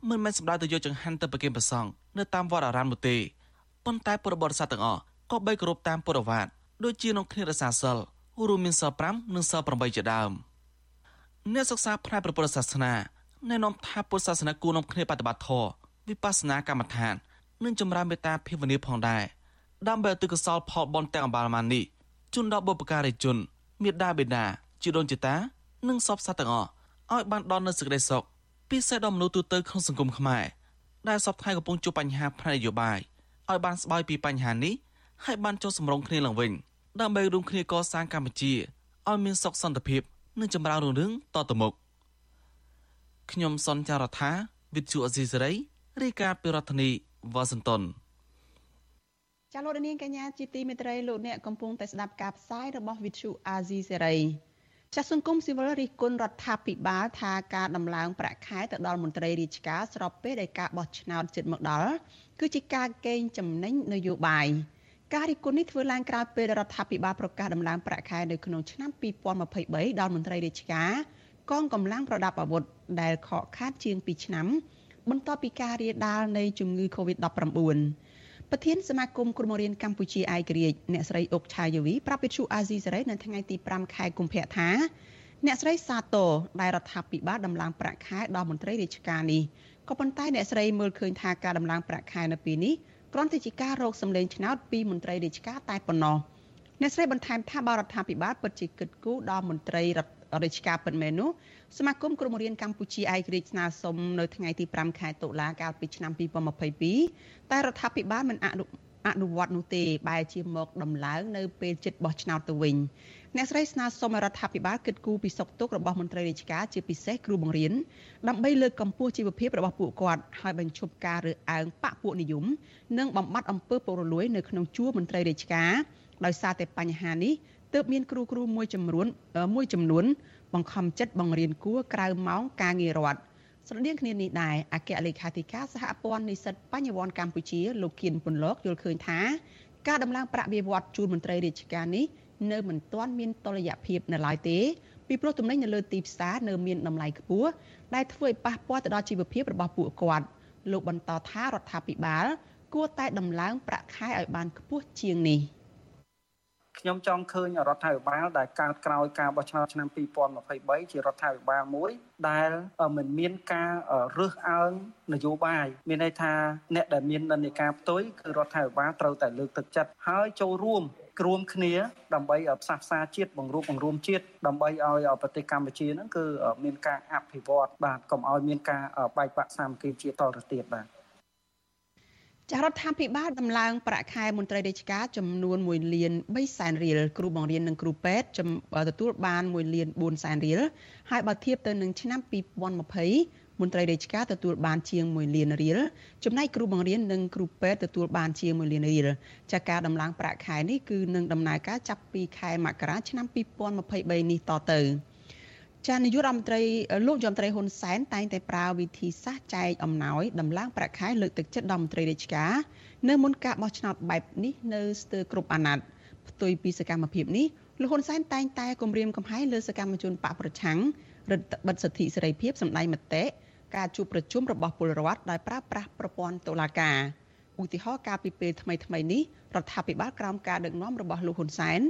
មិនមែនសម្ដៅទៅយកចង្ហាន់ទៅប្រគេនព្រះសង្ឃនៅតាមវត្តអារាមនោះទេ ប៉ុន្តែពុទ្ធបរិស័ទទាំងអស់ក៏បីគោរពតាមពុទ្ធវាទដូចជាក្នុងគ្នារសាសិលរួមមានសិល5និងសិល8ជាដើមអ្នកសិក្សាផ្នែកព្រះពុទ្ធសាសនាណែនាំថាពុទ្ធសាសនាគួរនាំគ្នាបប្រតិបត្តិធម៌វិបស្សនាកម្មដ្ឋាននិងចម្រើនមេត្តាភាវនាផងដែរដើម្បីឧទ្ទិសកុសលផលបុណ្យទាំងអបាលមាននេះជូនដល់បុព្វការីជនមេដាបេដាជីដូនជីតា និងសពសត្វទាំងអស់ឲ្យបានដល់នូវសេចក្តីសុខពិសេសដល់មនុស្សទូទៅក្នុងសង្គមខ្មែរដែលសពថ្ងៃកំពុងជួបបញ្ហាផ្នែកនយោបាយ ឲ្យបានស្បើយពីបញ្ហានេះហើយបានចុះសម្រុងគ្នាឡើងវិញដើម្បីរួមគ្នាកសាងកម្ពុជាឲ្យមានសុខសន្តិភាពនិងចម្រើនរុងរឿងតទៅមុខខ្ញុំសនចាររថាវិទ្យុអេស៊ីសេរីរាយការណ៍ពីរដ្ឋធានីវ៉ាស៊ីនតោនចាលោកនាងកញ្ញាជាទីមេត្រីលោកអ្នកកំពុងតែស្ដាប់ការផ្សាយរបស់វិទ្យុអាស៊ីសេរីចាស់សង្គមស៊ីវិលរិះគន់រដ្ឋាភិបាលថាការដំឡើងប្រាក់ខែទៅដល់មន្ត្រីរាជការស្របពេលដែលការបោះឆ្នោតជិតមកដល់ គឺជាការកេងចំណេញនយោបាយការរិះគន់នេះធ្វើឡើងក្រោយពេលរដ្ឋាភិបាលប្រកាសដំឡើងប្រាក់ខែនៅក្នុងឆ្នាំ2023ដល់មន្ត្រីរាជការកងកម្លាំងប្រដាប់អាវុធដែលខកខានជាង2ឆ្នាំ បន្ទាប់ពីការរាលដាលនៃជំងឺ Covid-19 ប្រធានសមាគមគ្រូបង្រៀនកម្ពុជាឯករាជ្យអ្នកស្រីអុកឆាយាវីប្រាប់វិទ្យុអាស៊ីសេរីនៅថ្ងៃទី5ខែកុម្ភៈថាអ្នកស្រីសាទរដែលរដ្ឋាភិបាលដំឡើងប្រាក់ខែដល់មន្ត្រីរាជការនេះ ក៏ប៉ុន្តែអ្នកស្រីមើលឃើញថាការដំឡើងប្រាក់ខែនៅពេលនេះគ្រាន់តែជាការរកសម្លេងឆ្នោតពីមន្ត្រីរាជការតែប៉ុណ្ណោះអ្នកស្រីបន្ថែមថាបរដ្ឋាភិបាលពិតជាគិតគូរដល់មន្ត្រីរាជការពិតមែននោះសមាគមគ្រូបង្រៀនកម្ពុជាឯករាជ្យស្នើសុំនៅថ្ងៃទី5ខែតុលាកាលពីឆ្នាំ2022តែរដ្ឋាភិបាលមិនអនុ អនុវត្តនោះទេបែរជាមកដំឡើងនៅពេលជិតបោះឆ្នោតទៅវិញអ្នកស្រីស្នើសុំឲ្យរដ្ឋាភិបាលគិតគូរពីសុខទុក្ខរបស់មន្ត្រីរាជការជាពិសេសគ្រូបង្រៀនដើម្បីលើកកម្ពស់ជីវភាពរបស់ពួកគាត់ហើយបញ្ឈប់ការរើសអើងបកពួកនិយមនិងបំបត្តិអំពើពុករលួយនៅក្នុងជួរមន្ត្រីរាជការដោយសារតែបញ្ហានេះទើបមានគ្រូគ្រូមួយចំនួនមួយចំនួនបង្ខំចិត្តបង្រៀនគួរក្រៅម៉ោងការងាររដ្ឋ ស្រដៀងគ្នានេះដែរអគ្គលេខាធិការសហព័ន្ធនិស្សិតបញ្ញវន្តកម្ពុជាលោកគៀនពុនលោកយល់ឃើញថាការដំឡើងប្រាក់បៀវត្សជូនមន្ត្រីរាជការនេះនៅមិនទាន់មានតលយៈភាពនៅឡើយទេពីព្រោះទំនិញនៅលើទីផ្សារនៅមានតម្លៃខ្ពស់ដែលធ្វើឲ្យប៉ះពាល់ទៅដល់ជីវភាពរបស់ពួកគាត់លោកបន្តថារដ្ឋាភិបាលគួរតែដំឡើងប្រាក់ខែឲ្យបានខ្ពស់ជាងនេះ។ ខ្ញុំចង់ឃើញរដ្ឋាភិបាលដែលកើតក្រោយការបោះឆ្នោតឆ្នាំ2023ជារដ្ឋាភិបាលមួយដែលមិនមានការរើសអើងនយោបាយមានន័យថាអ្នកដែលមាននិន្នាការផ្ទុយគឺរដ្ឋាភិបាលត្រូវតែលើកទឹកចិត្តហើយចូលរួមរួមគ្នាដើម្បីផ្សះផ្សាជាតិបង្រួបបង្រួមជាតិដើម្បីឲ្យប្រទេសកម្ពុជាហ្នឹងគឺមានការអភិវឌ្ឍបាទកុំឲ្យមានការបែកបាក់សាមគ្គីជាតិតទៅទៀតបាទ ចារដ្ឋាភិបាលដំឡើងប្រាក់ខែមន្ត្រីរាជការចំនួន1លាន3សែនរៀលគ្រូបង្រៀននិងគ្រូពេទ្យទទួលបាន1លាន4សែនរៀលហើយបើធៀបទៅនឹងឆ្នាំ2020មន្ត្រីរាជការទទួលបានជាង1លានរៀលចំណែកគ្រូបង្រៀននិងគ្រូពេទ្យទទួលបានជាង1លានរៀលចាការដំឡើងប្រាក់ខែនេះគឺនឹងដំណើរការចាប់ពីខែមករាឆ្នាំ2023នេះតទៅ ចានាយករដ្ឋមន្ត្រីលោកយមត្រីហ៊ុនសែនតែងតែប្រើវិធីសាស្ត្រចែកអំណោយដំឡើងប្រាក់ខែលើកទឹកចិត្តដល់មន្ត្រីរាជការនៅមុនការបោះឆ្នោតបែបនេះនៅស្ទើរគ្រប់អាណត្តិផ្ទុយពីសកម្មភាពនេះលោកហ៊ុនសែនតែងតែគម្រាមកំហែងលើសកម្មជនបកប្រឆាំងរដ្ឋបិទសិទ្ធិសេរីភាពសម្ដែងមតិការជួបប្រជុំរបស់ពលរដ្ឋដោយប្រើប្រាស់ប្រព័ន្ធតុលាការ ឧទាហរណ៍កាលពីពេលថ្មីថ្មីនេះរដ្ឋាភិបាលក្រោមការដឹកនាំរបស់លោកហ៊ុនសែន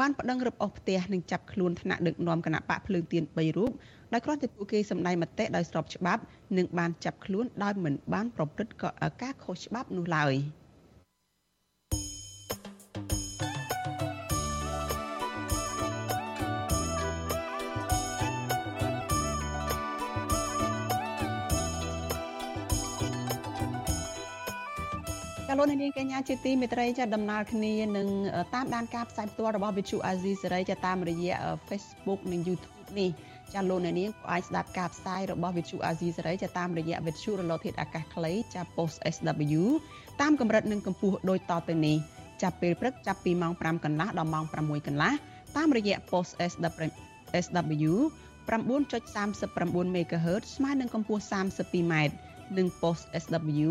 បានប្តឹងរឹបអូសផ្ទះនិងចាប់ខ្លួនថ្នាក់ដឹកនាំគណៈបកភ្លើងទៀន3រូបដោយគ្រាន់តែពួកគេសម្ដែងមតិដោយស្របច្បាប់និងបានចាប់ខ្លួនដោយមិនបានប្រព្រឹត្តការខុសច្បាប់នោះឡើយ។ លោកនាងកញ្ញាជាទីមេត្រីចាដំណើរគ្នានឹងតាមដានការផ្សាយផ្ទាល់របស់ Vithu Azizi សេរីចាតាមរយៈ Facebook និង YouTube នេះចាលោកនាងក៏អាចស្ដាប់ការផ្សាយរបស់ Vithu Azizi សេរីចាតាមរយៈ Vithu រលកធាតុអាកាសខ្លីចា Post SW តាមកម្រិតនិងកម្ពស់ដូចតទៅនេះចាប់ពេលព្រឹកចាប់ពីម៉ោង5កន្លះដល់ម៉ោង6កន្លះតាមរយៈ Post SW 9.39 MHz ស្មើនឹងកម្ពស់ 32m និង Post SW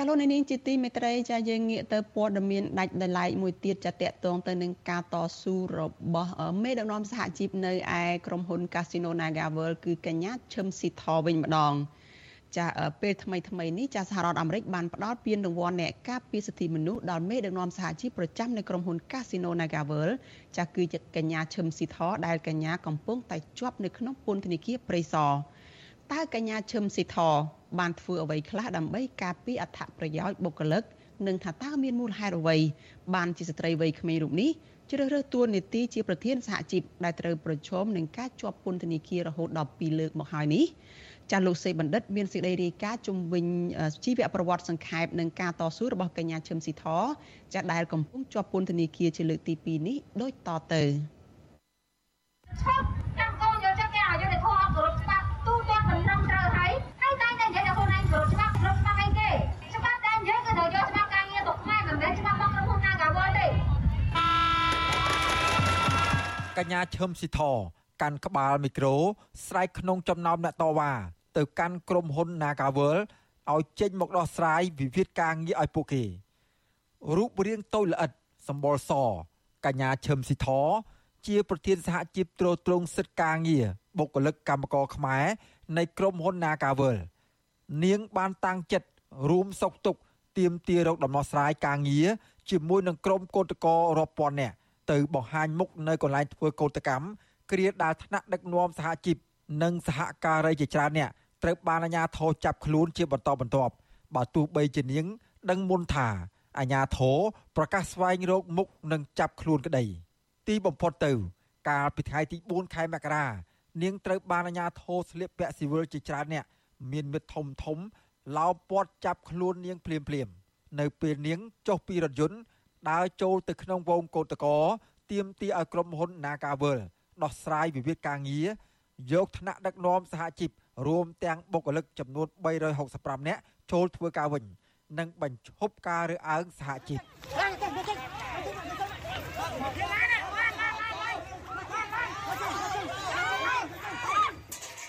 ចាលោកនាងជាទីមេត្រីចាយើងងាកទៅព័ត៌មានដាច់ដោយឡែកមួយទៀតចាតកតងទៅនឹងការតស៊ូរបស់មេដឹកនាំសហជីពនៅឯក្រុមហ៊ុន Casino NagaWorld គឺកញ្ញាឈឹមស៊ីធវិញម្ដងចាពេលថ្មីថ្មីនេះចាសហរដ្ឋអាមេរិកបានផ្ដល់ពានរង្វាន់អ្នកការពារសិទ្ធិមនុស្សដល់មេដឹកនាំសហជីពប្រចាំនៅក្រុមហ៊ុន Casino NagaWorld ចាគឺកញ្ញាឈឹមស៊ីធដែលកញ្ញាកំពុងតែជាប់នៅក្នុងពន្ធនាគារព្រៃសរ តើកញ្ញាឈឹមស៊ីធបានធ្វើអ្វីខ្លះដើម្បីការពារអត្ថប្រយោជន៍បុគ្គលិកនិងថាតើមានមូលហេតុអ្វីបានជាស្ត្រីវ័យក្មេងរូបនេះជ្រើសរើសតួនាទីជាប្រធានសហជីពដែលត្រូវប្រឈមនឹងការជាប់ពន្ធនាគាររហូតដល់2លើកមកហើយនេះចាលោកសេបណ្ឌិតមានសេចក្តីរាយការណ៍ជំវិញជីវប្រវត្តិសង្ខេបនិងការតស៊ូរបស់កញ្ញាឈឹមស៊ីធចាដែលកំពុងជាប់ពន្ធនាគារជាលើកទី2នេះដូចតទៅឈ កញ្ញាឈឹមស៊ីធកាន់ក្បាលមីក្រូស្រែកក្នុងចំណោមអ្នកតវ៉ាទៅកាន់ក្រុមហ៊ុន Nagawal ឲ្យចេញមកដោះស្រាយវិវាទការងារឲ្យពួកគេរូបរាងតូចល្អិតសម្បល់សកញ្ញាឈឹមស៊ីធជាប្រធានសហជីពត្រួតត្រងសិទ្ធិការងារបុគ្គលិកកម្មករខ្មែរនៃក្រុមហ៊ុន Nagawal នាងបានតាំងចិត្តរួមសុខទុក្ខទៀមទារកដំណោះស្រាយការងារជាមួយនឹងក្រុមកោតក្ររាប់ពាន់នាក់ ទៅបង្ហាញមុខនៅកន្លែងធ្វើកោតកម្មគ្រាដាល់ថ្នាក់ដឹកនាំសហជីពនិងសហការីជាច្រើនអ្នកត្រូវបានអាជ្ញាធរចាប់ខ្លួនជាបន្តបន្ទាប់បើទោះបីជានាង ដឹងមុនថាអាជ្ញាធរប្រកាសស្វែងរកមុខនិងចាប់ខ្លួនក្តី ទីបំផុតទៅ កាលពីថ្ងៃទី4ខែមករានាងត្រូវបានអាជ្ញាធរស្លៀកពាក់ស៊ីវិលជាច្រើនអ្នកមានមិត្តធំធំឡោមព័ទ្ធចាប់ខ្លួននាងភ្លាមភ្លាមនៅពេលនាងចុះពីរថយន្ត ដើរចូលទៅក្នុងវងកោតកោទៀមទីឲ្យក្រុមហ៊ុន Nagavel ដោះស្រាយវិវាទការងារយកថ្នាក់ដឹកនាំសហជីពរួមទាំងបុគ្គលិកចំនួន365នាក់ចូលធ្វើការវិញ និងបញ្ឈប់ការរើសអើងសហជីព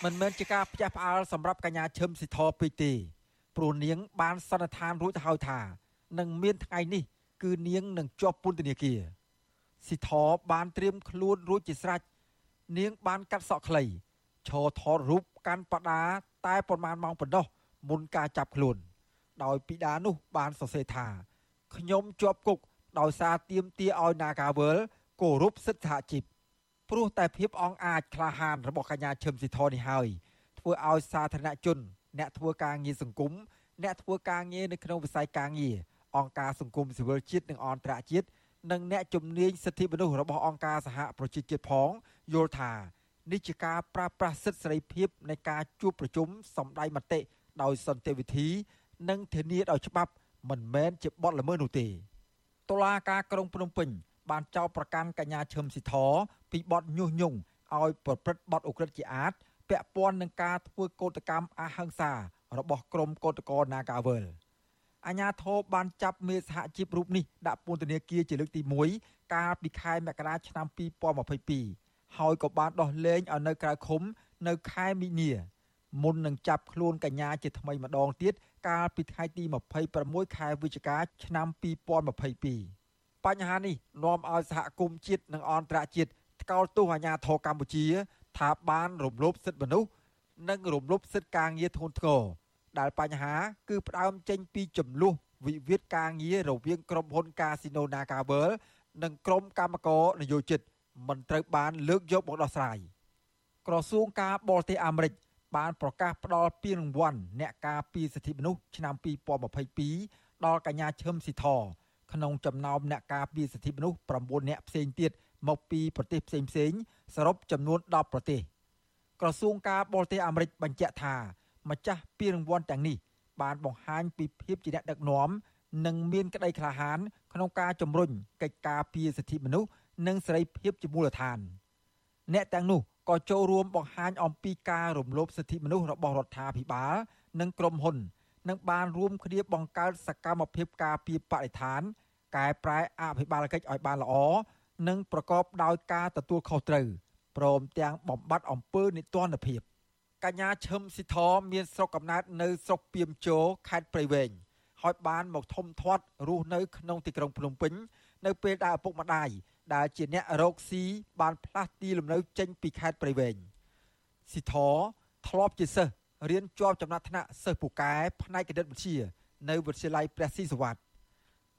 មិនមែនជាការផ្ទះផ្អើលសម្រាប់កញ្ញាឈឹមស៊ីធពេកទេព្រោះនាង បានសន្និដ្ឋានរួចទៅហើយថានឹងមានថ្ងៃនេះ គឺនាងនឹងជាប់ពន្ធនាគារស៊ីធបានត្រៀមខ្លួនរួចជាស្រេចនាងបានកាត់សក់ខ្លីឈរថតរូបកាន់បដាតែប្រមាណម៉ោងប៉ុណ្ណោះមុនការចាប់ខ្លួន ដោយពីដានោះបានសរសេរថាខ្ញុំជាប់គុកដោយសារទៀមទាឲ្យ Nagawal គោរពសិទ្ធិសហជីពព្រោះតែភាពអង់អាចក្លាហានរបស់កញ្ញាឈឹមស៊ីធនេះហើយធ្វើឲ្យសាធារណជន អ្នកធ្វើការងារសង្គមអ្នកធ្វើការងារនៅក្នុងវិស័យការងារ អង្គការសង្គមស៊ីវិលជាតិនិងអន្តរជាតិនិងអ្នកជំនាញសិទ្ធិមនុស្សរបស់អង្គការសហប្រជាជាតិផងយល់ថានេះជាការប្រាស្រ័យសិទ្ធិសេរីភាពនៃការជួបប្រជុំសម្ដែងមតិដោយសន្តិវិធី និងធានាដោយច្បាប់មិនមែនជាបទល្មើសនោះទេតុលាការក្រុងភ្នំពេញ បានចោទប្រកាន់កញ្ញាឈឹមស៊ីធពីបទញុះញង់ឲ្យប្រព្រឹត្តបទឧក្រិដ្ឋជាអាតពាក់ព័ន្ធនឹងការធ្វើកោតកម្មអហិង្សារបស់ក្រុមកោតក្រ Nagawal អាញាធរបានចាប់មេសហជីពរូបនេះដាក់ពន្ធនាគារជាលើកទី1កាលពីខែមករាឆ្នាំ2022ហើយក៏បានដោះលែងឲ្យនៅក្រៅឃុំនៅខែមីនាមុននឹងចាប់ខ្លួនកញ្ញាជាថ្មីម្ដងទៀតកាលពីថ្ងៃទី26ខែវិច្ឆិកាឆ្នាំ2022បញ្ហានេះនាំឲ្យសហគមន៍ជាតិនិងអន្តរជាតិថ្កោលទោសអាញាធរកម្ពុជា ថាបានរំលោភសិទ្ធិមនុស្សនិងរំលោភសិទ្ធិការងារធ្ងន់ធ្ងរ ដែលបញ្ហាគឺផ្ដើមចេញពីចំនួនវិវាទការងាររវាងក្រុមហ៊ុន Casino Nagavel និងក្រុមកម្មករនយោជិតមិនត្រូវបានលើកយកមកដោះស្រាយក្រសួងការបរទេសអាមេរិកបានប្រកាសផ្តល់ពានរង្វាន់អ្នកការពារសិទ្ធិមនុស្សឆ្នាំ2022ដល់កញ្ញាឈឹមស៊ីធក្នុងចំណោមអ្នកការពារសិទ្ធិមនុស្ស9អ្នកផ្សេងទៀតមកពីប្រទេសផ្សេងផ្សេងសរុបចំនួន10ប្រទេសក្រសួងការបរទេសអាមេរិកបញ្ជាក់ថា ម្ចាស់ពានរង្វាន់ទាំងនេះបានបង្ហាញពីភាពជាអ្នកដឹកនាំនិងមានក្តីក្លាហាន ក្នុងការជំរុញកិច្ចការពារសិទ្ធិមនុស្សនិងសេរីភាពជាមូលដ្ឋាន អ្នកទាំងនោះក៏ចូលរួមបង្ហាញអំពីការរំលោភសិទ្ធិមនុស្សរបស់រដ្ឋាភិបាល និងក្រុមហ៊ុននិងបានរួមគ្នាបង្កើតសកម្មភាពការពារបរិស្ថានកែប្រែអភិបាលកិច្ចឲ្យបានល្អនិងប្រកបដោយការទទួលខុសត្រូវព្រមទាំងបំបត្តិអំពើនិទានភាព កញ្ញាឈឹមស៊ីធមានស្រុកកំណើតនៅស្រុកពីមជោខេត្តព្រៃវែងហើយបានមកធំធាត់រស់នៅក្នុងទីក្រុងភ្នំពេញនៅពេលដែលឪពុកម្ដាយដែលជាអ្នករកស៊ីបានផ្លាស់ទីលំនៅចេញពីខេត្តព្រៃវែងស៊ីធធ្លាប់ជាសិស្សរៀនជាប់ចំណាត់ថ្នាក់សិស្សពូកែផ្នែកគណិតវិទ្យានៅវិទ្យាល័យព្រះស៊ីសវត្ត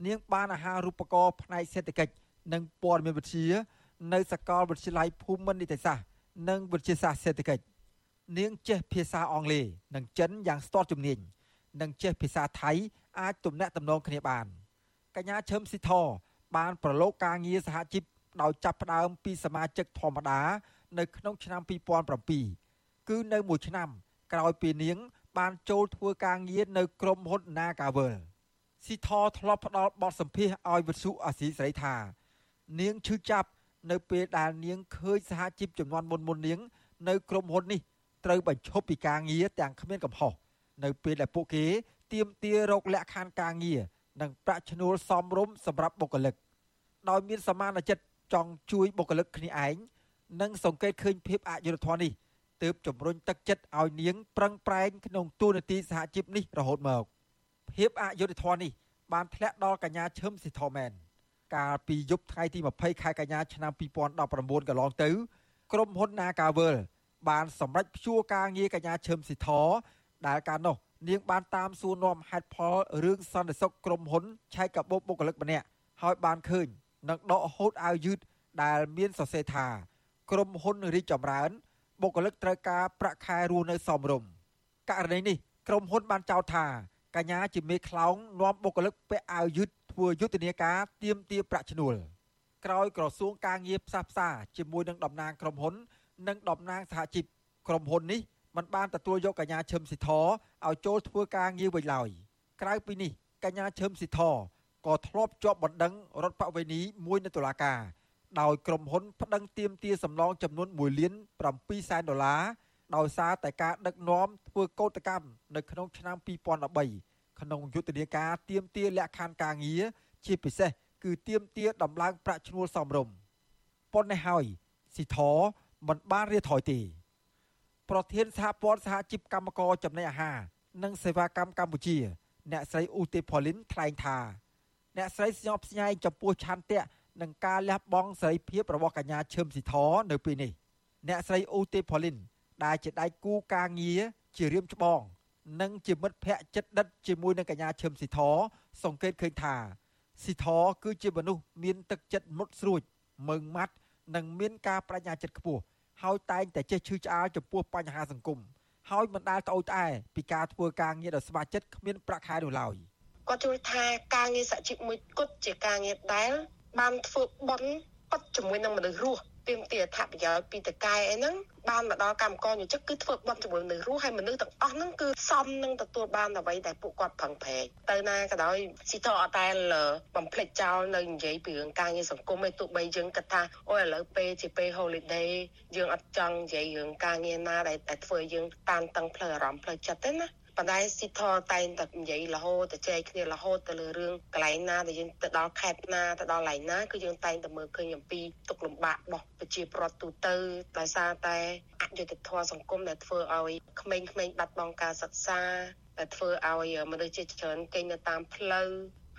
នាងបានអាហារូបករណ៍ផ្នែកសេដ្ឋកិច្ចនិងព័ត៌មានវិទ្យានៅសាកលវិទ្យាល័យភូមិន្ទនីតិសាស្ត្រនិងវិទ្យាសាស្ត្រសេដ្ឋកិច្ច នាងចេះភាសាអង់គ្លេសនិងចិនយ៉ាងស្ទាត់ជំនាញនិងចេះភាសាថៃអាចទំនាក់ទំនងគ្នាបាន។កញ្ញាឈឹមស៊ីធបានប្រឡូកការងារសហជីពដោយចាប់ផ្ដើមពីសមាជិកធម្មតា នៅក្នុងឆ្នាំ2007គឺនៅមួយឆ្នាំ ក្រោយពីនាង បានចូលធ្វើការងារនៅក្រុមហ៊ុន Nagavel ស៊ីធធ្លាប់ផ្ដល់បទសម្ភាសឲ្យវិទ្យុអាស៊ីសេរីថា នាងឈឺចាប់ នៅពេលដែលនាងឃើញសហជីពចំនួនមុនមុននាង នៅក្រុមហ៊ុននេះ ត្រូវបញ្ឈប់ពីការងារទាំងគ្មានកំហុសនៅពេលដែលពួកគេទាមទាររកលក្ខខណ្ឌការងារនិងប្រាក់ឈ្នួលសមរម្យសម្រាប់បុគ្គលិកដោយមានសមានចិត្តចង់ជួយបុគ្គលិកគ្នាឯងនិងសង្កេតឃើញភាពអយុត្តិធម៌នេះទើបជំរុញទឹកចិត្តឲ្យនាងប្រឹងប្រែងក្នុងទូនាទីសហជីពនេះរហូតមកភាពអយុត្តិធម៌នេះបានធ្លាក់ដល់កញ្ញាឈឹមស៊ីធមែនកាលពីយប់ថ្ងៃទី20ខែកញ្ញាឆ្នាំ2019កន្លងទៅ ក្រុមហ៊ុន Nagavel បានសម្រេចព្យួរការងារកញ្ញាឈឹមស៊ីធដែលកាលនោះនាងបានតាមសួរនាំហេតុផលរឿងសន្តិសុខក្រុមហ៊ុនឆែកកាបូបបុគ្គលិកម្នាក់ហើយបានឃើញនឹងដកហូតអាវយឺតដែលមានសរសេរថាក្រុមហ៊ុនរីកចម្រើនបុគ្គលិកត្រូវការប្រាក់ខែរស់នៅសមរម្យករណីនេះក្រុមហ៊ុនបានចោទថាកញ្ញាជាមេខ្លោងនាំបុគ្គលិកពាក់អាវយឺតធ្វើយុទ្ធនាការទាមទារប្រាក់ឈ្នួលក្រោយក្រសួងការងារផ្សះផ្សាជាមួយនឹងតំណាងក្រុមហ៊ុន និងតំណាងសហជីពក្រុមហ៊ុននេះមិនបានទទួលយកកញ្ញាឈឹមស៊ីធឲ្យចូលធ្វើការងារវិញឡើយក្រៅពីនេះកញ្ញាឈឹមស៊ីធក៏ធ្លាប់ជាប់បណ្ដឹងរដ្ឋបវេនីមួយនៅតុលាការដោយក្រុមហ៊ុនប្តឹងទាមទារសំណងចំនួន1លាន7សែនដុល្លារដោយសារតែការដឹកនាំធ្វើកោតកម្មនៅក្នុងឆ្នាំ2013ក្នុងយុទ្ធនាការទាមទារលក្ខខណ្ឌការងារជាពិសេសគឺទាមទារដំឡើងប្រាក់ឈ្នួលសមរម្យប៉ុន្តែហើយស៊ីធ មិនបានរៀថយទេប្រធានសហព័ន្ធសហជីពកម្មករចំណីអាហារនិងសេវាកម្មកម្ពុជា អ្នកស្រីឧទេផលីនថ្លែងថាអ្នកស្រីស្ញប់ស្ញែងចំពោះឆន្ទៈនិងការលះបង់សេរីភាពរបស់កញ្ញាឈឹមស៊ីធនៅពេលនេះអ្នកស្រីឧទេផលីនដែលជាដៃគូការងារជារៀមច្បង និងជាមិត្តភ័ក្តិចិត្តដិតជាមួយនឹងកញ្ញាឈឹមស៊ីធសង្កេតឃើញថាស៊ីធគឺជាមនុស្សមានទឹកចិត្តមុតស្រួចមើងម៉ាត់ និងមានការបញ្ញាចិត្តខ្ពស់ហើយតែងតែចេះឈឺឆ្អាលចំពោះបញ្ហាសង្គមហើយមិនដែលត្អូញត្អែពីការធ្វើការងារដ៏ស្ម័គ្រចិត្តគ្មានប្រាក់ខែនោះឡើយគាត់ជួយថាការងារសហជីពមួយគត់ជាការងារដែលបានធ្វើបន់ប៉ັດជាមួយនឹងមនុស្សរស់ទាមទារអត្ថប្រយោជន៍ពីតកែអីហ្នឹងបានមកដល់កម្មករយុជិកគឺធ្វើបន់ជាមួយមនុស្សរស់ហើយមនុស្សទាំងអស់ហ្នឹងគឺសមនឹងទទួលបានអ្វីដែលពួកគាត់ប្រឹងប្រែងទៅណាក៏ដោយស៊ីតអត់តែបំភ្លេចចោលនៅនិយាយពីរឿងការងារសង្គមឯទោះបីយើងគិតថាអូឥឡូវពេលជាពេល holiday យើងអត់ចង់និយាយរឿងការងារណាដែលធ្វើយើងតានតឹងផ្លូវអារម្មណ៍ផ្លូវចិត្តទេណា ប៉ុន្តែស៊ីថលតែងតែនិយាយរហូតទៅចែកគ្នារហូតទៅលើរឿងកន្លែងណាដែលយើងទៅដល់ខេត្តណាទៅដល់កន្លែងណាគឺយើងតែងតែមើលឃើញអំពីទុកលំបាករបស់ប្រជាពលរដ្ឋទូទៅដោយសារតែអយុត្តិធម៌សង្គមដែលធ្វើឲ្យក្មេងៗបាត់បង់ការសិក្សាដែលធ្វើឲ្យមនុស្សជាច្រើនគេងនៅតាមផ្លូវ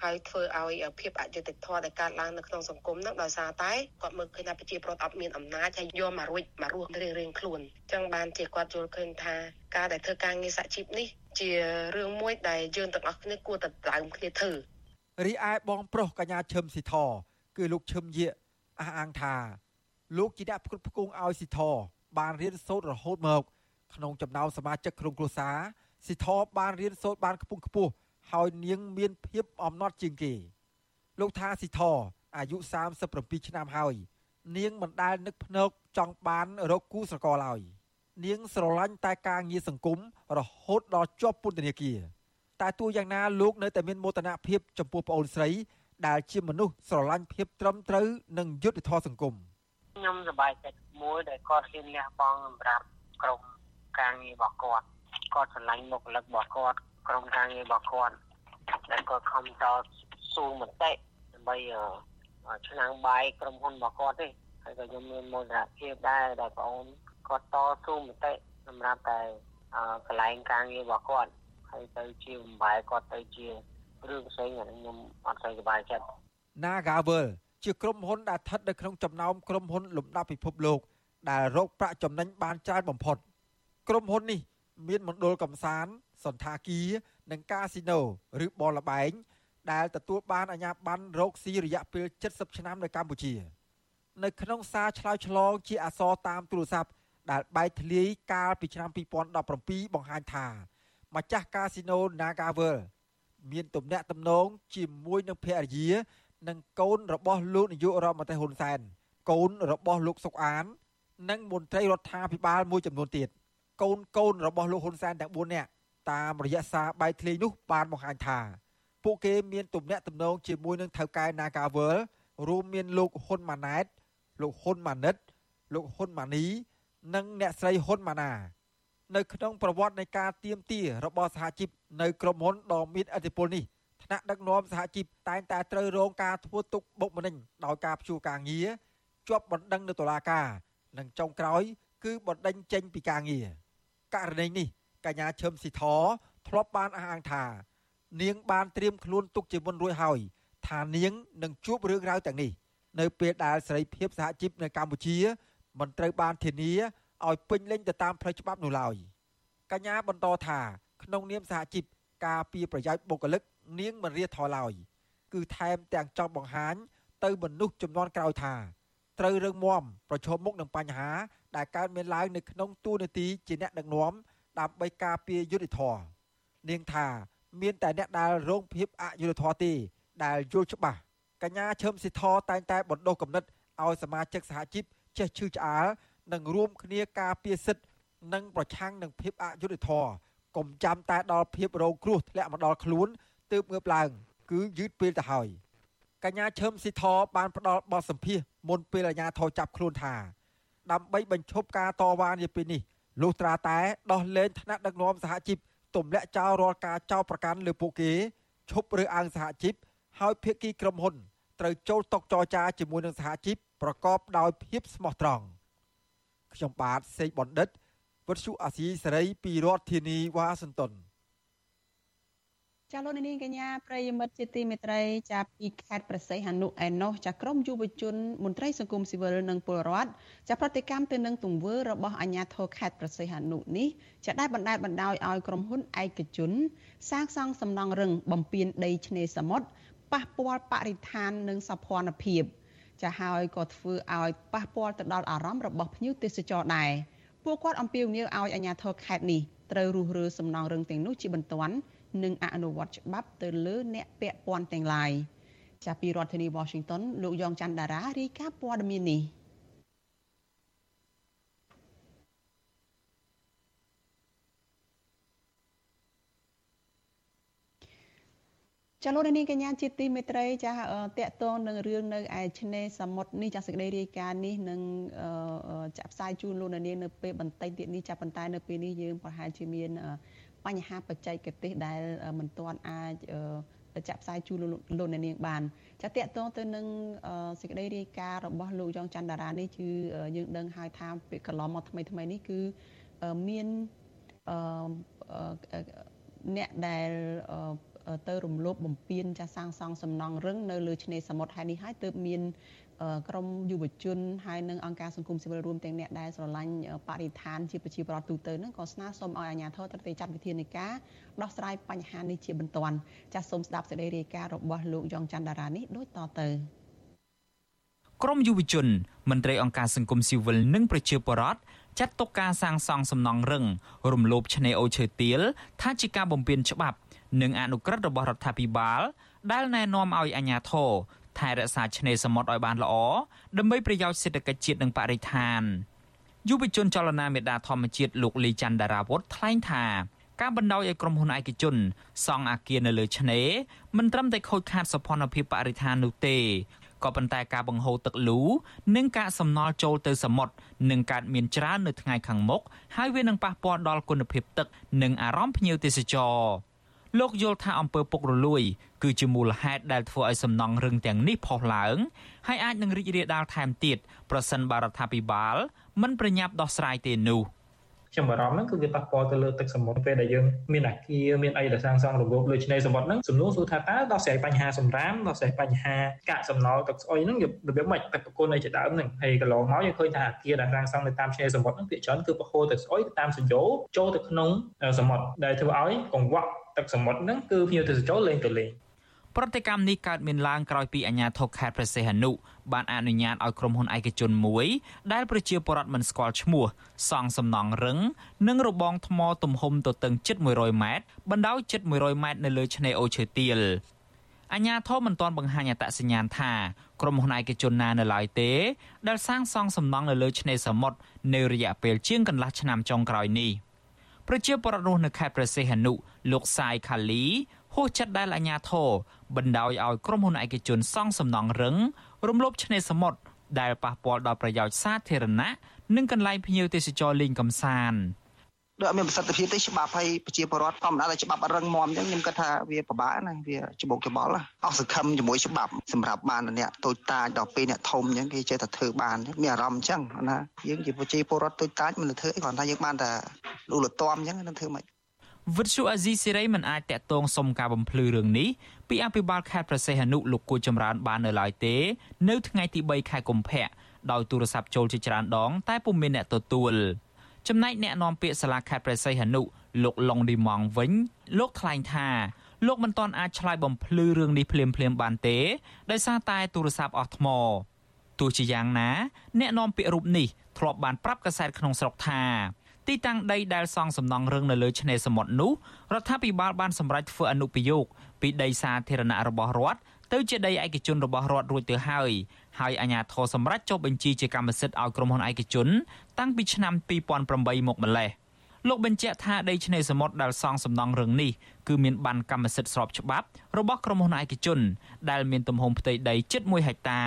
ហើយធ្វើឲ្យភាពអយុត្តិធម៌ដែលកើតឡើងនៅក្នុងសង្គមនោះដោយសារតែគាត់មើលឃើញថាប្រជាពលរដ្ឋអត់មានអំណាចហើយយកមករួចមករស់រៀងរៀងខ្លួនអញ្ចឹងបានជាគាត់យល់ឃើញថាការដែលធ្វើការងារសហជីពនេះ ជារឿងមួយដែលយើងទាំងអស់គ្នាគួរតែដើមគ្នាធ្វើរីឯបងប្រុសកញ្ញាឈឹមស៊ីធគឺលោកឈឹមយាកអះអាងថា លោកជាអ្នកផ្គត់ផ្គង់ឲ្យស៊ីធបានរៀនសូត្ររហូតមក ក្នុងចំណោមសមាជិកក្នុងគ្រួសារស៊ីធបានរៀនសូត្របានខ្ពង់ខ្ពស់ ហើយនាងមានភាពអំណត់ជាងគេ លោកថាស៊ីធអាយុ37ឆ្នាំហើយ នាងមិនដែលនឹកភ្នែកចង់បានរកគូស្រករឡើយនាងស្រឡាញ់តែការងារសង្គមរហូតដល់ជាប់ពន្ធនាគារតែទោះយ៉ាងណាលោកនៅតែមានមោទនភាពចំពោះប្អូនស្រី ដែលជាមនុស្សស្រឡាញ់ភាពត្រឹមត្រូវនិងយុត្តិធម៌សង្គមខ្ញុំសប្បាយចិត្តមួយដែលគាត់ហ៊ានលះបង់សម្រាប់ក្រុមការងាររបស់គាត់គាត់ស្រឡាញ់មុខលឹករបស់គាត់ ក្រុមការងាររបស់គាត់ដែលគាត់ខំតស៊ូមតិដើម្បីឆ្នាំបាយក្រុមហ៊ុនរបស់គាត់ទេហើយក៏ខ្ញុំមានមោទនភាពដែរដែលបងអូនគាត់តស៊ូមតិសម្រាប់តែកន្លែងការងាររបស់គាត់ហើយទៅជាបំបែគាត់ទៅជារឿងផ្សេងខ្ញុំអត់សូវសប្បាយចិត្ត Nagavel ជាក្រុមហ៊ុនដែលស្ថិតនៅក្នុងចំណោមក្រុមហ៊ុនលំដាប់ពិភពលោក ដែលរកប្រាក់ចំណេញបានច្រើនបំផុតក្រុមហ៊ុននេះ មានមណ្ឌលកំសាន្ត សន្តាគារនិងកាស៊ីណូឬបលល្បែងដែលទទួលបានអាជ្ញាប័ណ្ណរកស៊ីរយៈពេល70ឆ្នាំនៅកម្ពុជា នៅក្នុងសារឆ្លើយឆ្លងជាអសរតាមទូរស័ព្ទដែលបែកធ្លាយកាលពីឆ្នាំ2017បង្ហាញថាម្ចាស់កាស៊ីណូ Nagavel មានទំនាក់ទំនងជាមួយនឹងភរិយា និងកូនរបស់លោកនាយករដ្ឋមន្ត្រីហ៊ុនសែនកូនរបស់លោកសុកអាន និងមន្ត្រីរដ្ឋាភិបាលមួយចំនួនទៀតកូនកូនរបស់លោកហ៊ុនសែនទាំង4នាក់ តាមរយៈសារបែកធ្លាយនោះបានបង្ហាញថាពួកគេមានទំនាក់ទំនងជាមួយនឹងថៅកែ Nagawal រួមមានលោកហ៊ុនម៉ាណែតលោកហ៊ុនម៉ាណិត លោកហ៊ុនម៉ានី និងអ្នកស្រីហ៊ុនម៉ាណា នៅក្នុងប្រវត្តិនៃការទៀមទារបស់សហជីពនៅក្រុមហ៊ុនដ៏មានឥទ្ធិពលនេះថ្នាក់ដឹកនាំសហជីពតែងតែត្រូវរងការធ្វើទុកបុកម្នេញដោយការព្យួរការងារជាប់បណ្ដឹងនៅតុលាការ និងចុងក្រោយ គឺបណ្ដឹងចេញពីការងារករណីនេះ កញ្ញាឈឹមស៊ីធធ្លាប់បានអះអាងថា នាងបានត្រៀមខ្លួនទុកជាមុនរួចហើយថានាងនឹងជួបរឿងរ៉ាវទាំងនេះនៅពេលដែលសេរីភាពសហជីពនៅកម្ពុជាមិនត្រូវបានធានាឲ្យពេញលេញទៅតាមផ្លូវច្បាប់នោះឡើយកញ្ញាបន្តថាក្នុងនាមសហជីពការពីប្រយោជន៍បុគ្គលិកនាងមិនរៀថយឡើយគឺថែមទាំងចង់បង្ហាញទៅមនុស្សចំនួនក្រោយថាត្រូវរឹងមាំប្រឈមមុខនឹងបញ្ហាដែលកើតមានឡើងនៅក្នុងទូនាទីជាអ្នកដឹកនាំ ដើម្បីការពារយុត្តិធម៌នាងថាមានតែអ្នកដែលរងភាពអយុត្តិធម៌ទេដែលយល់ច្បាស់កញ្ញាឈឹមស៊ីធតែងតែបណ្ដុះគំនិតឲ្យសមាជិកសហជីពចេះឈឺឆ្អាលនិងរួមគ្នាការពារសិទ្ធិនិងប្រឆាំងនឹងភាពអយុត្តិធម៌កុំចាំតែដល់ភាពរងគ្រោះធ្លាក់មកដល់ខ្លួនទើបងើបឡើង គឺយឺតពេលទៅហើយកញ្ញាឈឹមស៊ីធបានផ្ដល់បទសម្ភាសមុនពេលអាជ្ញាធរចាប់ខ្លួនថា ដើម្បីបញ្ឈប់ការតវ៉ានាពេលនេះ លុះត្រាតែដោះលែងថ្នាក់ដឹកនាំសហជីពទម្លាក់ចោលរាល់ការចោទប្រកាន់លើពួកគេឈប់រើសអើងសហជីពហើយភាគីក្រុមហ៊ុនត្រូវចូលតុចរចាជាមួយនឹងសហជីពប្រកបដោយភាពស្មោះត្រង់ខ្ញុំបាទសេកបណ្ឌិតវុទ្ធុអាស៊ីសេរីពីរដ្ឋធានីវ៉ាស៊ីនតោន ចាលោកនាងកញ្ញាប្រិយមិត្តជាទីមេត្រីចាប់ពីខេត្តប្រស័យហនុឯណោះចាក្រមយុវជនមន្ត្រីសង្គមស៊ីវិលនិងពលរដ្ឋចាប្រតិកម្មទៅនឹងទង្វើរបស់អាជ្ញាធរខេត្តប្រស័យហនុនេះចាដែលបណ្ដាលបណ្ដោយឲ្យក្រុមហ៊ុនឯកជន សាងសង់សំណង់រឹងបំពេញដីឆ្នេរសមុទ្រប៉ះពាល់បរិស្ថាននិងសោភ័ណភាពចាហើយក៏ធ្វើឲ្យប៉ះពាល់ទៅដល់អារម្មណ៍របស់ភ្ញៀវទេសចរដែរពួកគាត់អំពាវនាវឲ្យអាជ្ញាធរខេត្តនេះត្រូវរុះរើសំណង់រឹងទាំងនោះជាបន្ទាន់ និងអនុវត្តច្បាប់ទៅលើអ្នកពាក់ព័ន្ធទាំងឡាយចាប់ពីរដ្ឋធានី Washington លោកយ៉ងច័ន្ទដារារាយការណ៍ព័ត៌មាននេះចាលោកនាងកញ្ញាជាទីមេត្រីចាតកតងនឹងរឿងនៅឯឆ្នេរសមុទ្រនេះចាសេចក្តីរាយការណ៍នេះនឹងចាក់ផ្សាយជូនលោកនាងនៅពេលបន្តិចទៀតនេះចាប៉ុន្តែនៅពេលនេះយើងប្រហែលជាមាន បញ្ហាបច្ចេកទេសដែលមិនទាន់អាចចាក់ផ្សាយជូនលោកអ្នកនាងបានចាតកតងទៅនឹងសេចក្តីរាយការណ៍របស់លោកយ៉ងច័ន្ទតារានេះគឺយើងដឹងហើយថាពេលកន្លងមកថ្មីថ្មីនេះគឺមានអ្នកដែលទៅរំលោភបំពានចាសាងសង់សំណង់រឹងនៅលើឆ្នេរសមុទ្រហើយនេះហើយទើបមាន ក្រមយុវជនហើយនិងអង្គការសង្គមស៊ីវិលរួមទាំងអ្នកដែលស្រឡាញ់បរិស្ថានជាប្រជាពលរដ្ឋទូទៅហ្នឹងក៏ស្នើសុំឲ្យអាជ្ញាធរត្រូវតែចាត់វិធានការដោះស្រាយបញ្ហានេះជាបន្ទាន់ចាសសូមស្ដាប់សេចក្តីរាយការណ៍របស់លោកយ៉ងច័ន្ទតារានេះដូចតទៅក្រមយុវជនមន្ត្រីអង្គការសង្គមស៊ីវិលនិងប្រជាពលរដ្ឋចាត់ទុកការសាងសង់សំណង់រឹងរំលោភឆ្នេរអូឈើទាលថាជាការបំពានច្បាប់ និងអនុក្រឹត្យរបស់រដ្ឋាភិបាលដែលណែនាំឲ្យអាជ្ញាធរ ថែរក្សាឆ្នេរសមុទ្រឲ្យបានល្អដើម្បីប្រយោជន៍សេដ្ឋកិច្ចជាតិនិងបរិស្ថានយុវជនចលនាមេដាធម្មជាតិលោកលីច័ន្ទដារាវុធថ្លែងថាការបណ្ដោយឲ្យក្រុមហ៊ុនឯកជនសង់អាគារនៅលើឆ្នេរមិនត្រឹមតែខូចខាតសោភ័ណភាពបរិស្ថាននោះទេក៏ប៉ុន្តែការបង្ហូរទឹកលូនិងការសំណល់ចូលទៅសមុទ្រនឹងកើតមានច្រើននៅថ្ងៃខាងមុខហើយវានឹងប៉ះពាល់ដល់គុណភាពទឹក និងអារម្មណ៍ភ្ញៀវទេសចរ លោកយល់ថាអំពើពុករលួយ គឺជាមូលហេតុដែលធ្វើឲ្យសំណង់រឹងទាំងនេះផុសឡើងហើយអាចនឹងរីករាលដាលថែមទៀតប្រសិនបើរដ្ឋាភិបាលមិនប្រញាប់ដោះស្រាយទេនោះ ខ្ញុំបារម្ភហ្នឹងគឺវាប៉ះពាល់ទៅលើទឹកសមុទ្រពេលដែលយើងមានអាគារមានអីដែលសាងសង់រบบលើឆ្នេរសមុទ្រហ្នឹងសំណួរសួរថាតើដោះស្រាយបញ្ហាសម្រាមដោះស្រាយបញ្ហាកាកសំណល់ទឹកស្អុយហ្នឹងរបៀបម៉េចទឹកប្រគុណអីជាដើមហ្នឹងហើយកន្លងមកយើងឃើញថាអាគារដែលសាងសង់នៅតាមឆ្នេរសមុទ្រហ្នឹងភាគច្រើនគឺប្រហូរទឹកស្អុយទៅតាមសញ្ញោចូលទៅក្នុងសមុទ្រដែលធ្វើឲ្យកង្វក់ទឹកសមុទ្រហ្នឹងគឺភ្ញៀវទេសចរលេងទៅលេង ប្រតិកម្មនេះកើតមានឡើងក្រោយពីអាជ្ញាធរខេត្តព្រះសីហនុបានអនុញ្ញាតឲ្យក្រុមហ៊ុនឯកជនមួយដែលប្រជាពលរដ្ឋមិនស្គាល់ឈ្មោះសង់សំណង់រឹងនិងរបងថ្មទំហំទទឹងជិត100ម៉ែត្របណ្ដោយជិត100ម៉ែត្រនៅលើឆ្នេរអូឈើទាលអញ្ញាធមមិនទាន់បង្ហាញអត្តសញ្ញាណថាក្រុមហ៊ុនឯកជនណានៅឡើយទេ ដែលសាងសង់សំណង់នៅលើឆ្នេរសមុទ្រនៅរយៈពេលជាងកន្លះឆ្នាំចុងក្រោយនេះប្រជាពលរដ្ឋរស់នៅខេត្តព្រះសីហនុលោកសាយខាលី ហួសចិត្តដែលអាជ្ញាធរបណ្ដោយឲ្យក្រុមហ៊ុនឯកជនសង់សំណង់រឹងរំលោភឆ្នេរសមុទ្រដែលប៉ះពាល់ដល់ប្រយោជន៍សាធារណៈនិងកន្លែងភ្ញៀវទេសចរលេងកម្សាន្តដូចអត់មានប្រសិទ្ធភាពទេច្បាប់ឲ្យប្រជាពលរដ្ឋធម្មតាតែច្បាប់រឹងមាំអញ្ចឹងខ្ញុំគិតថាវាពិបាកណាវាច្បុកច្បល់អស់សង្ឃឹមជាមួយច្បាប់សម្រាប់បានអ្នកតូចតាចដល់ពេលអ្នកធំអញ្ចឹងគេចេះតែធ្វើបានមានអារម្មណ៍អញ្ចឹងណាយើងជាប្រជាពលរដ្ឋតូចតាចមិនធ្វើអីគ្រាន់តែយើងបានតែលូលទាំអញ្ចឹងនឹងធ្វើមិន វិទ្យុអាស៊ីសេរីមិនអាចតាក់ទងសុំការបំភ្លឺរឿងនេះពីអភិបាលខេត្តប្រសេះអនុលោកគូចម្រើនបាននៅឡើយទេ នៅថ្ងៃទី3ខែកុម្ភៈដោយទូរស័ព្ទចូលជាច្រើនដង តែពុំមានអ្នកទទួលចំណែកអ្នកនាំពាក្យសាលាខេត្តព្រះសីហនុលោកឡុងឌីម៉ងវិញ លោកថ្លែងថាលោកមិនទាន់អាចឆ្លើយបំភ្លឺរឿងនេះភ្លាមៗបានទេដោយសារតែទូរស័ព្ទអស់ថ្មទោះជាយ៉ាងណា អ្នកនាំពាក្យរូបនេះធ្លាប់បានប្រាប់កាសែតក្នុងស្រុកថា ទីតាំងដីដែលសង់សំណង់រឹងនៅលើឆ្នេរសមុទ្រនោះរដ្ឋាភិបាលបានសម្រេចធ្វើអនុប្រយោគពីដីសាធារណៈរបស់រដ្ឋទៅជាដីឯកជនរបស់រដ្ឋរួចទៅហើយហើយអាជ្ញាធរសម្រេចចុះបញ្ជីជាកម្មសិទ្ធិឲ្យក្រុមហ៊ុនឯកជន តាំងពីឆ្នាំ2008មកម្លេះលោកបញ្ជាក់ថាដីឆ្នេរសមុទ្រដែលសង់សំណង់រឹងនេះគឺមានបានកម្មសិទ្ធិស្របច្បាប់របស់ក្រុមហ៊ុនឯកជន ដែលមានទំហំផ្ទៃដីជិត1ហិកតា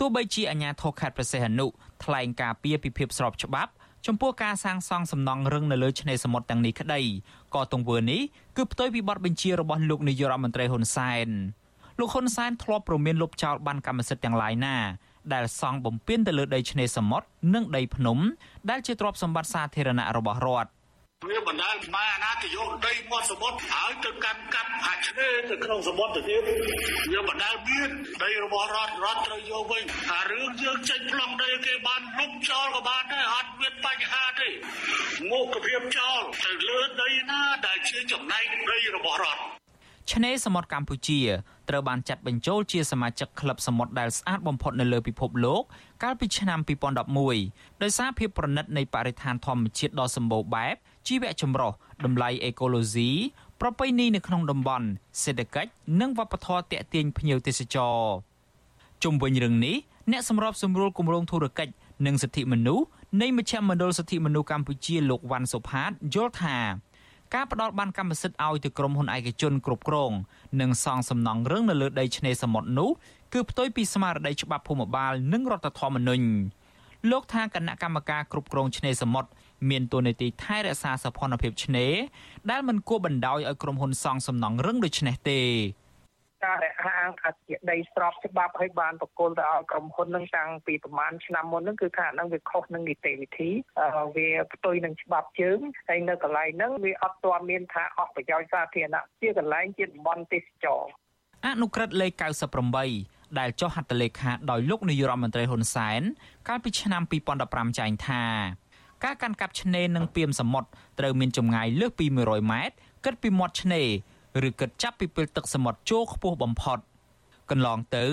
ទោះបីជាអាជ្ញាធរខេត្តប្រសេះអនុថ្លែងការពីពីភាពស្របច្បាប់ ចំពោះការសាងសង់សំណង់រឹងនៅលើឆ្នេរសមុទ្រទាំងនេះក្តីក៏ទង្វើនេះគឺផ្ទុយពីបទបញ្ជារបស់លោកនាយករដ្ឋមន្ត្រីហ៊ុនសែនលោកហ៊ុនសែនធ្លាប់ប្រមានលុបចោលបានកម្មសិទ្ធិទាំងឡាយណាដែលសង់បំពេញទៅលើដីឆ្នេរសមុទ្រនិងដីភ្នំដែលជាទ្រព្យសម្បត្តិសាធារណៈរបស់រដ្ឋ វាបណ្ដាលមកអាណាទៅយកដីមាត់សមុទ្រហើយទៅកាន់កាប់អាឆ្នេរទៅក្នុងសមុទ្រទៅទៀតវាបណ្ដាលមានដីរបស់រដ្ឋរដ្ឋត្រូវយកវិញអារឿងយើងចេញប្លង់ដីគេបានលុបចោលក៏បានដែរអត់មានបញ្ហាទេមុខភាពចោលទៅលើដីណាដែលជាចំណែកដីរបស់រដ្ឋឆ្នេរសមុទ្រកម្ពុជាត្រូវបានចាត់បញ្ចូលជាសមាជិកក្លឹបសមុទ្រដែលស្អាតបំផុតនៅលើពិភពលោកកាលពីឆ្នាំ2011ដោយសារភាពប្រណិតនៃបរិស្ថានធម្មជាតិដ៏សម្បូរបែប ជីវៈចម្រុះតម្លៃអេកូឡូស៊ីប្រពៃណីនៅក្នុងតំបន់សេដ្ឋកិច្ចនិងវប្បធម៌តាក់ទាញភ្ញៀវទេសចរជុំវិញរឿងនេះអ្នកសម្របសម្រួលគម្រោងធុរកិច្ចនិងសិទ្ធិមនុស្សនៃមជ្ឈមណ្ឌលសិទ្ធិមនុស្សកម្ពុជាលោកវ៉ាន់សុផាតយល់ថាការផ្ដល់បានកម្មសិទ្ធិឲ្យទៅក្រុមហ៊ុនឯកជនគ្រប់គ្រងនិងសង់សំណង់រឿងនៅលើដីឆ្នេរសមុទ្រនោះគឺផ្ទុយពីស្មារតីច្បាប់ភូមិបាលនិងរដ្ឋធម្មនុញ្ញលោកថាគណៈកម្មការគ្រប់គ្រងឆ្នេរសមុទ្រ មានតួនាទីថែរក្សាសោភ័ណភាពឆ្នេរដែលមិនគួរបណ្ដោយឲ្យក្រុមហ៊ុនសង់សំណង់រឹងដូចនេះទេការដែលហាងថាជាដីស្របច្បាប់ឲ្យបានបកគលទៅឲ្យក្រុមហ៊ុននឹងតាំងពីប្រហែលឆ្នាំមុនហ្នឹងគឺថាហ្នឹងវាខុសនឹងនីតិវិធីវាផ្ទុយនឹងច្បាប់ជើងហើយនៅកន្លែងហ្នឹងវាអត់ទាន់មានថាអស់ប្រយោជន៍សាធារណៈជាកន្លែងជាតំបន់ទេសចរអនុក្រឹត្យលេខ98ដែលចុះហត្ថលេខាដោយលោកនាយរដ្ឋមន្ត្រីហ៊ុនសែនកាលពីឆ្នាំ2015ចែងថា ការកាន់កាប់ឆ្នេរនិងពីមសមុទ្រត្រូវមានចម្ងាយលើសពី100ម៉ែត្រគិតពីមាត់ឆ្នេរឬគិតចាប់ពីពេលទឹកសមុទ្រចូលខ្ពស់បំផុតកន្លងទៅ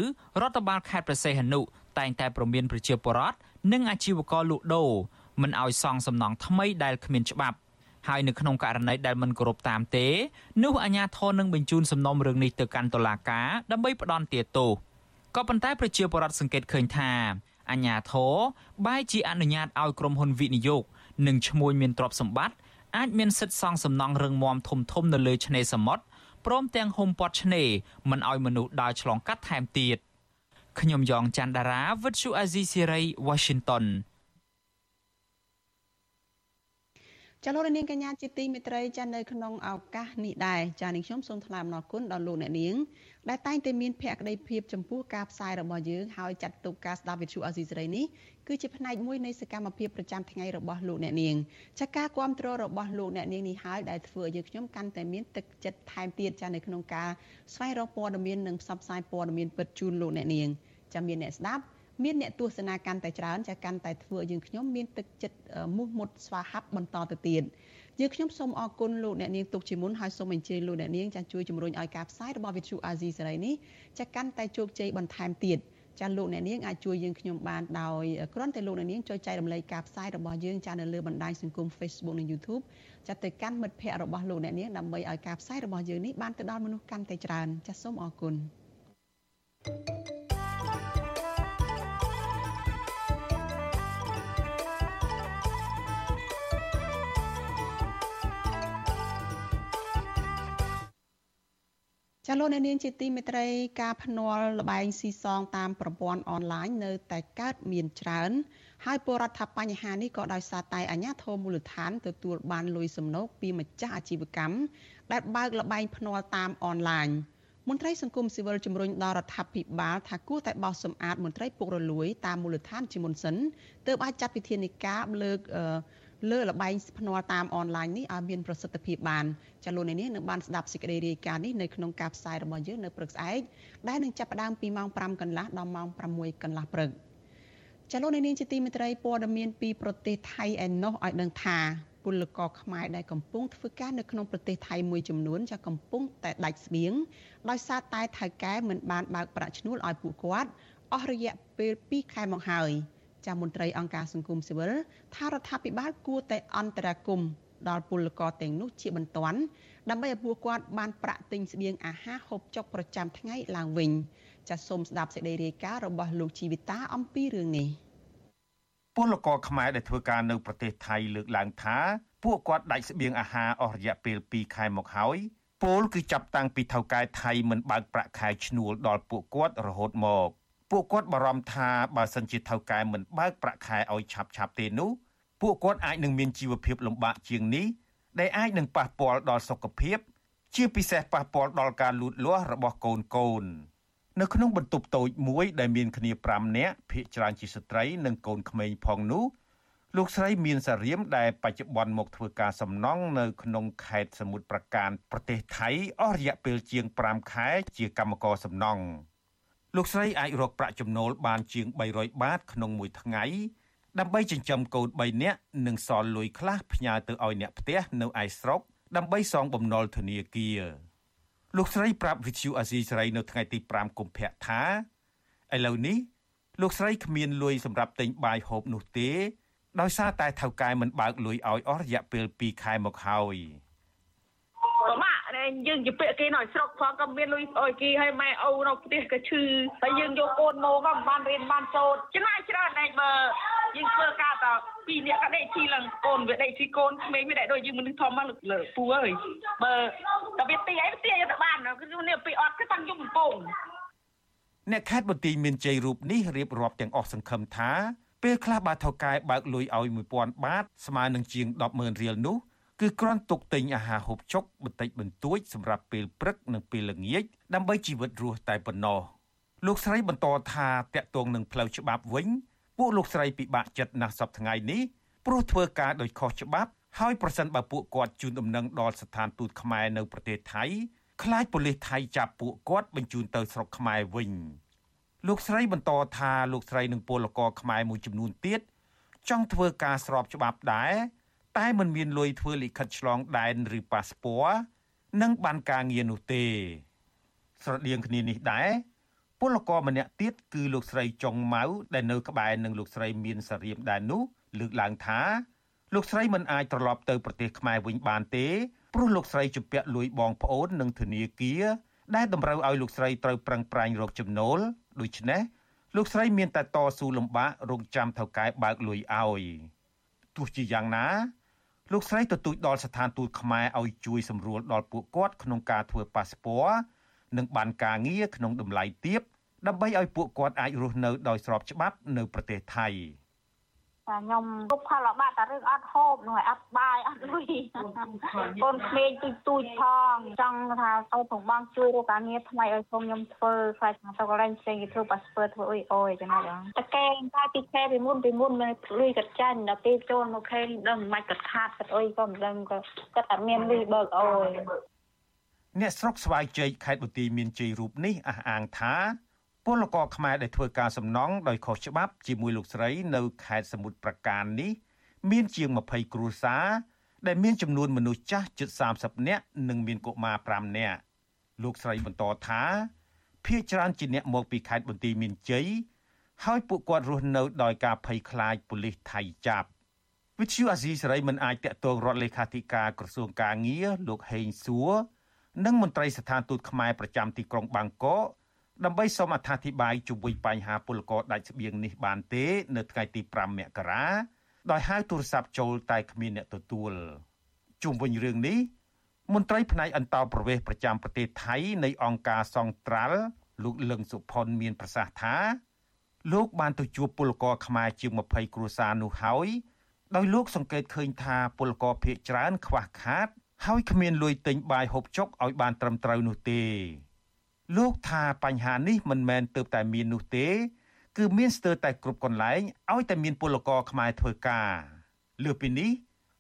រដ្ឋបាលខេត្តព្រះសីហនុតែងតែប្រមានប្រជាពលរដ្ឋនិងអាជីវករលក់ដូរមិនឲ្យសង់សំណង់ថ្មីដែលគ្មានច្បាប់ហើយនៅក្នុងករណីដែលមិនគោរពតាមទេនោះអាជ្ញាធរនឹងបញ្ជូនសំណុំរឿងនេះទៅកាន់តុលាការដើម្បីផ្ដន់ទាទោសក៏ប៉ុន្តែប្រជាពលរដ្ឋសង្កេតឃើញថា អាជ្ញាធរបែរជាអនុញ្ញាតឲ្យក្រុមហ៊ុនវិនិយោគនិងឈ្មួញមានទ្រព្យសម្បត្តិអាចមានសិទ្ធិសង់សំណង់រឹងមាំធំធំនៅលើឆ្នេរសមុទ្រព្រមទាំងហុំព័ទ្ធឆ្នេរមិនឲ្យមនុស្សដើរឆ្លងកាត់ថែមទៀតខ្ញុំយ៉ងច័ន្ទដារាវិទ្យុអាស៊ីសេរី Washington ចាលោកនាងកញ្ញាជាទីមេត្រីចានៅក្នុងឱកាសនេះដែរចានាងខ្ញុំសូមថ្លែងអំណរគុណដល់លោកអ្នកនាង ដែលតែងតែមានភក្ដីភាពចំពោះការផ្សាយរបស់យើងហើយចាត់ទុកការស្ដាប់វិទ្យុអេស៊ីសេរីនេះគឺជាផ្នែកមួយនៃសកម្មភាពប្រចាំថ្ងៃរបស់លោកអ្នកនាងចាការគ្រប់គ្រងរបស់លោកអ្នកនាងនេះហើយដែលធ្វើឲ្យយើងខ្ញុំកាន់តែមានទឹកចិត្តថែមទៀតចានៅក្នុងការស្វែងរកព័ត៌មាននិងផ្សព្វផ្សាយព័ត៌មានពិតជូនលោកអ្នកនាងចាមានអ្នកស្ដាប់មានអ្នកទស្សនាកាន់តែច្រើនចាកាន់តែធ្វើឲ្យយើងខ្ញុំមានទឹកចិត្តមោះមុតស្វាហាប់បន្តទៅទៀត យើងខ្ញុំសូមអរគុណលោកអ្នកនាងទុកជាមុនហើយសូមអញ្ជើញលោកអ្នកនាងចាជួយជំរុញឲ្យការផ្សាយរបស់វិទ្យុអាស៊ីសេរីនេះចាកាន់តែជោគជ័យបន្ថែមទៀតចាលោកអ្នកនាងអាចជួយយើងខ្ញុំបានដោយគ្រាន់តែលោកអ្នកនាងចូលចែករំលែកការផ្សាយរបស់យើងចានៅលើបណ្ដាញសង្គម Facebook និង YouTube ចាទៅកាន់មិត្តភ័ក្តិរបស់លោកអ្នកនាងដើម្បីឲ្យការផ្សាយរបស់យើងនេះបានទៅដល់មនុស្សកាន់តែច្រើនចាសូមអរគុណ thank you ចាលោកអ្នកនាងជាទីមេត្រីការភ្នាល់លបែងស៊ីសងតាមប្រព័ន្ធអនឡាញនៅតែកើតមានច្រើន ហើយពលរដ្ឋថាបញ្ហានេះក៏ដោយសារតែអាជ្ញាធរមូលដ្ឋានទទួលបានលុយសំណូកពីម្ចាស់អាជីវកម្មដែលបើកលបែងភ្នាល់តាមអនឡាញមន្ត្រីសង្គមស៊ីវិលជំរុញដល់រដ្ឋាភិបាលថាគួរតែបោះសម្អាតមន្ត្រីពុករលួយតាមមូលដ្ឋានជាមុនសិនទើបអាចចាត់វិធានការលើកអឺ លើលបែងភ្នាល់តាមអនឡាញនេះឲ្យមានប្រសិទ្ធភាពបានចាលោកនេះនឹងបានស្ដាប់សេចក្តីរាយការណ៍នេះនៅក្នុងការផ្សាយរបស់យើងនៅព្រឹកស្អែកដែលនឹងចាប់ផ្ដើមពីម៉ោង5កន្លះដល់ម៉ោង6កន្លះព្រឹកចាលោកនេះជាទីមេត្រីព័ត៌មានពីប្រទេសថៃឯណោះឲ្យដឹងថាពលករខ្មែរដែលកំពុងធ្វើការនៅក្នុងប្រទេសថៃមួយចំនួនចាកំពុងតែដាច់ស្បៀងដោយសារតែថៅកែមិនបានបើកប្រាក់ឈ្នួលឲ្យពួកគាត់អស់រយៈពេល2ខែមកហើយ។ ចាស់មន្ត្រីអង្គការសង្គមស៊ីវិលថារដ្ឋាភិបាលគួរតែអន្តរាគមដល់ពលករទាំងនោះជាបន្ទាន់ដើម្បីឲ្យពួកគាត់បានប្រាក់ទិញស្បៀងអាហារហូបចុកប្រចាំថ្ងៃឡើងវិញចាសសូមស្ដាប់សេចក្តីរាយការណ៍របស់លោកជីវិតាអំពីរឿងនេះពលករខ្មែរដែលធ្វើការនៅប្រទេសថៃលើកឡើងថាពួកគាត់ដាច់ស្បៀងអាហារអស់រយៈពេល2ខែមកហើយពលគឺចាប់តាំងពីថៅកែថៃមិនបើកប្រាក់ខែឈ្នួលដល់ពួកគាត់រហូតមក ពួកគាត់បារម្ភថាបើសិនជាថៅកែមិនបើកប្រាក់ខែឲ្យឆាប់ឆាប់ទេនោះពួកគាត់អាចនឹងមានជីវភាពលំបាកជាងនេះដែលអាចនឹងប៉ះពាល់ដល់សុខភាព ជាពិសេសប៉ះពាល់ដល់ការលូតលាស់របស់កូនកូននៅក្នុងបន្ទប់តូចមួយដែលមានគ្នា5នាក់ភាគច្រើនជាស្ត្រី និងកូនក្មេងផងនោះលោកស្រីមានសារៀមដែលបច្ចុប្បន្នមកធ្វើការសំណង់នៅក្នុងខេត្តសមុទ្រប្រការប្រទេសថៃអស់រយៈពេលជាង5ខែជាកម្មករសំណង់ លោកស្រីអាចរកប្រាក់ចំណូលបានជាង300បាតក្នុងមួយថ្ងៃដើម្បីចិញ្ចឹមកូន3នាក់និងសល់លុយខ្លះផ្ញើទៅឲ្យអ្នកផ្ទះនៅឯស្រុកដើម្បីសងបំណុលធនាគារលោកស្រីប្រាប់វិទ្យុអាស៊ីសេរីនៅថ្ងៃទី5កុម្ភៈថាឥឡូវនេះលោកស្រីគ្មានលុយសម្រាប់ទិញបាយហូបនោះទេដោយសារតែថៅកែមិនបើកលុយឲ្យអស់រយៈពេល2ខែមកហើយ។ ពិបាកយើងជាពាក្យគេនៅស្រុកផងក៏មានលុយអុយគេឲ្យម៉ែឪនៅផ្ទះក៏ឈឺហើយយើងយកកូនមកក៏មិនបានរៀនបានសូត្រចំណាយច្រើនដែរបើយើងធ្វើការតពីរនាក់ក៏ដេកជីឡើងកូនវាដេកជីកូនក្មេងវាដេកដូចយើងមនុស្សធំមកលើពូអើយបើតែវាទីអីទីទៅបានគឺនេះពីអត់គឺតាំងយំកំពងអ្នកខេត្តបន្ទាយមានជ័យរូបនេះរៀបរាប់ទាំងអស់សង្ឃឹមថាពេលខ្លះបាទថៅកែបើកលុយឲ្យ1000បាតស្មើនឹងជាង100,000រៀលនោះ គឺគ្រាន់ទុកទិញអាហារហូបចុកបន្តិចបន្តួចសម្រាប់ពេលព្រឹកនិងពេលល្ងាចដើម្បីជីវិតរស់តែប៉ុណ្ណោះលោកស្រីបន្តថាតាក់ទងនឹងផ្លូវច្បាប់វិញពួកលោកស្រីពិបាកចិត្តណាស់សប្តាហ៍ថ្ងៃនេះព្រោះធ្វើការដោយខុសច្បាប់ហើយប្រសិនបើពួកគាត់ជូនដំណឹងដល់ស្ថានទូតខ្មែរនៅប្រទេសថៃខ្លាចប៉ូលីសថៃចាប់ពួកគាត់បញ្ជូនទៅស្រុកខ្មែរវិញលោកស្រីបន្តថាលោកស្រីនិងពលករខ្មែរមួយចំនួនទៀតចង់ធ្វើការស្របច្បាប់ដែរ តែមិនមានលុយធ្វើលិខិតឆ្លងដែនឬប៉ាសពតនិងបានការងារនោះទេ ស្រដៀងគ្នានេះដែរពលករម្នាក់ទៀតគឺលោកស្រីចុងម៉ៅដែលនៅក្បែរនឹងលោកស្រីមានសារៀមដែរនោះលើកឡើងថាលោកស្រីមិនអាចត្រឡប់ទៅប្រទេសខ្មែរវិញបានទេព្រោះលោកស្រីជំពាក់លួយបងប្អូននិងធនាគារដែលតម្រូវឲ្យលោកស្រីត្រូវប្រឹងប្រែងរកចំណូលដូច្នេះលោកស្រីមានតែតស៊ូលំបាករងចាំថៅកែបើកលុយឲ្យទោះជាយ៉ាងណា លោកស្រីទទូចដល់ស្ថានទូតខ្មែរឲ្យជួយសម្រួលដល់ពួកគាត់ក្នុងការធ្វើប៉ាសពតនិងបានការងារក្នុងតម្លៃទាបដើម្បីឲ្យពួកគាត់អាចរស់នៅដោយស្របច្បាប់នៅប្រទេសថៃ។ តែខ្ញុំទុកផលលបាក់តែរឿងអត់ហូបនោះអត់បាយអត់លុយកូនក្មេងទូចទូចផងចង់ថាឲ្យផងបងជួយរកការងារថ្មីឲ្យខ្ញុំខ្ញុំធ្វើខ្លាចថាទៅកន្លែងផ្សេងគេធ្វើប៉ាសពតធ្វើអុយអុយចឹងណាតកែងតែពីខែពីមុនពីមុនមានលុយកាត់ចាញ់ដល់ពេលចូលមកខែនេះដឹងមិនកាត់ខាតកាត់អុយក៏មិនដឹងក៏គាត់តែមានលុយបើកអុយអ្នកស្រុកស្វាយជ័យខេត្តបន្ទាយមានជ័យរូបនេះអះអាងថា ពលករខ្មែរដែលធ្វើការសំណង់ដោយខុសច្បាប់ជាមួយលោកស្រីនៅខេត្តសមុទ្រប្រការនេះមានជាង20គ្រួសារដែលមានចំនួនមនុស្សចាស់ជិត30នាក់និងមានកុមារ5នាក់លោកស្រីបន្តថាភ ieck ច្រើនជាអ្នកមកពីខេត្តបន្ទាយមានជ័យហើយពួកគាត់រស់នៅដោយការភ័យខ្លាចប៉ូលីសថៃចាប់វិទ្យុអាស៊ីសេរីមិនអាចតាក់ទងរដ្ឋលេខាធិការក្រសួងកាងារលោកហេងសួរនិងមន្ត្រីស្ថានទូតខ្មែរប្រចាំទីក្រុងបាងកក ដើម្បីសូមអត្ថាធិប្បាយជុំវិញបញ្ហាពលករដាច់ស្បៀងនេះបានទេ នៅថ្ងៃទី5មករាដោយហៅទូរស័ព្ទចូលតែគ្មានអ្នកទទួលជុំវិញរឿងនេះមន្ត្រីផ្នែកអន្តរប្រវេសប្រចាំប្រទេសថៃនៃអង្គការសង្ត្រាល់លោកលឹងសុផុនមានប្រសាសន៍ថាលោកបានទៅជួបពលករខ្មែរជាង20គ្រួសារនោះហើយដោយលោកសង្កេតឃើញថាពលករភៀកច្រើនខ្វះខាត ហើយគ្មានលុយទិញបាយហូបចុកឲ្យបានត្រឹមត្រូវនោះទេ លោកថាបញ្ហានេះមិនមែនទើបតែមាននោះទេ គឺមានស្ទើរតែគ្រប់កន្លែងឲ្យតែមានពលករខ្មែរធ្វើការលើពីនេះ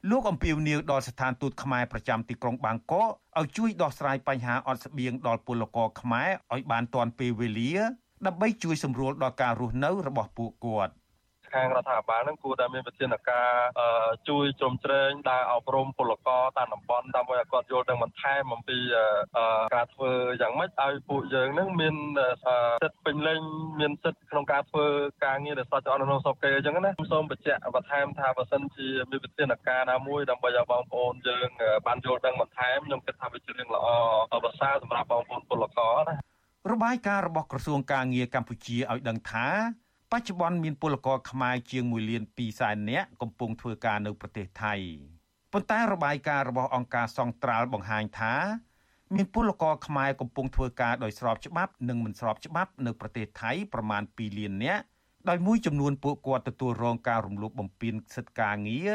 លោកអំពីវនីវដល់ស្ថានទូតខ្មែរប្រចាំទីក្រុងបាងកកឲ្យជួយដោះស្រាយបញ្ហាអត់ស្បៀងដល់ពលករខ្មែរឲ្យបានទាន់ពេលវេលា ដើម្បីជួយសម្រួលដល់ការរស់នៅរបស់ពួកគាត់។ ខាងរដ្ឋាភិបាលនឹងគួរតែមានវិធានការជួយជ្រោមជ្រែងដើរអប់រំពលករតាមតំបន់ដើម្បីឲ្យគាត់យល់ដឹងបន្ថែមអំពីការធ្វើយ៉ាងម៉េចឲ្យពួកយើងនឹងមានសិទ្ធិពេញលេញមានសិទ្ធិក្នុងការធ្វើការងារដែលសច្ចអនុសពគេអញ្ចឹងណាសូមបញ្ជាក់បន្ថែមថាបើសិនជាមានវិធានការណាមួយដើម្បីឲ្យបងប្អូនយើងបានយល់ដឹងបន្ថែមខ្ញុំគិតថាវាជារឿងល្អប្រសើរសម្រាប់បងប្អូនពលករណារបាយការណ៍របស់ក្រសួងការងារកម្ពុជាឲ្យដឹងថា បច្ចុប្បន្នមានពលករខ្មែរជាង1លាន2សែននាក់កំពុងធ្វើការនៅប្រទេសថៃប៉ុន្តែរបាយការណ៍របស់អង្គការសង្ត្រាល់បង្ហាញថាមានពលករខ្មែរកំពុងធ្វើការដោយស្របច្បាប់និងមិនស្របច្បាប់នៅប្រទេសថៃប្រមាណ2លាននាក់ដោយមួយចំនួនពួកគាត់ទទួលរងការរំលោភបំពានសិទ្ធិការងារ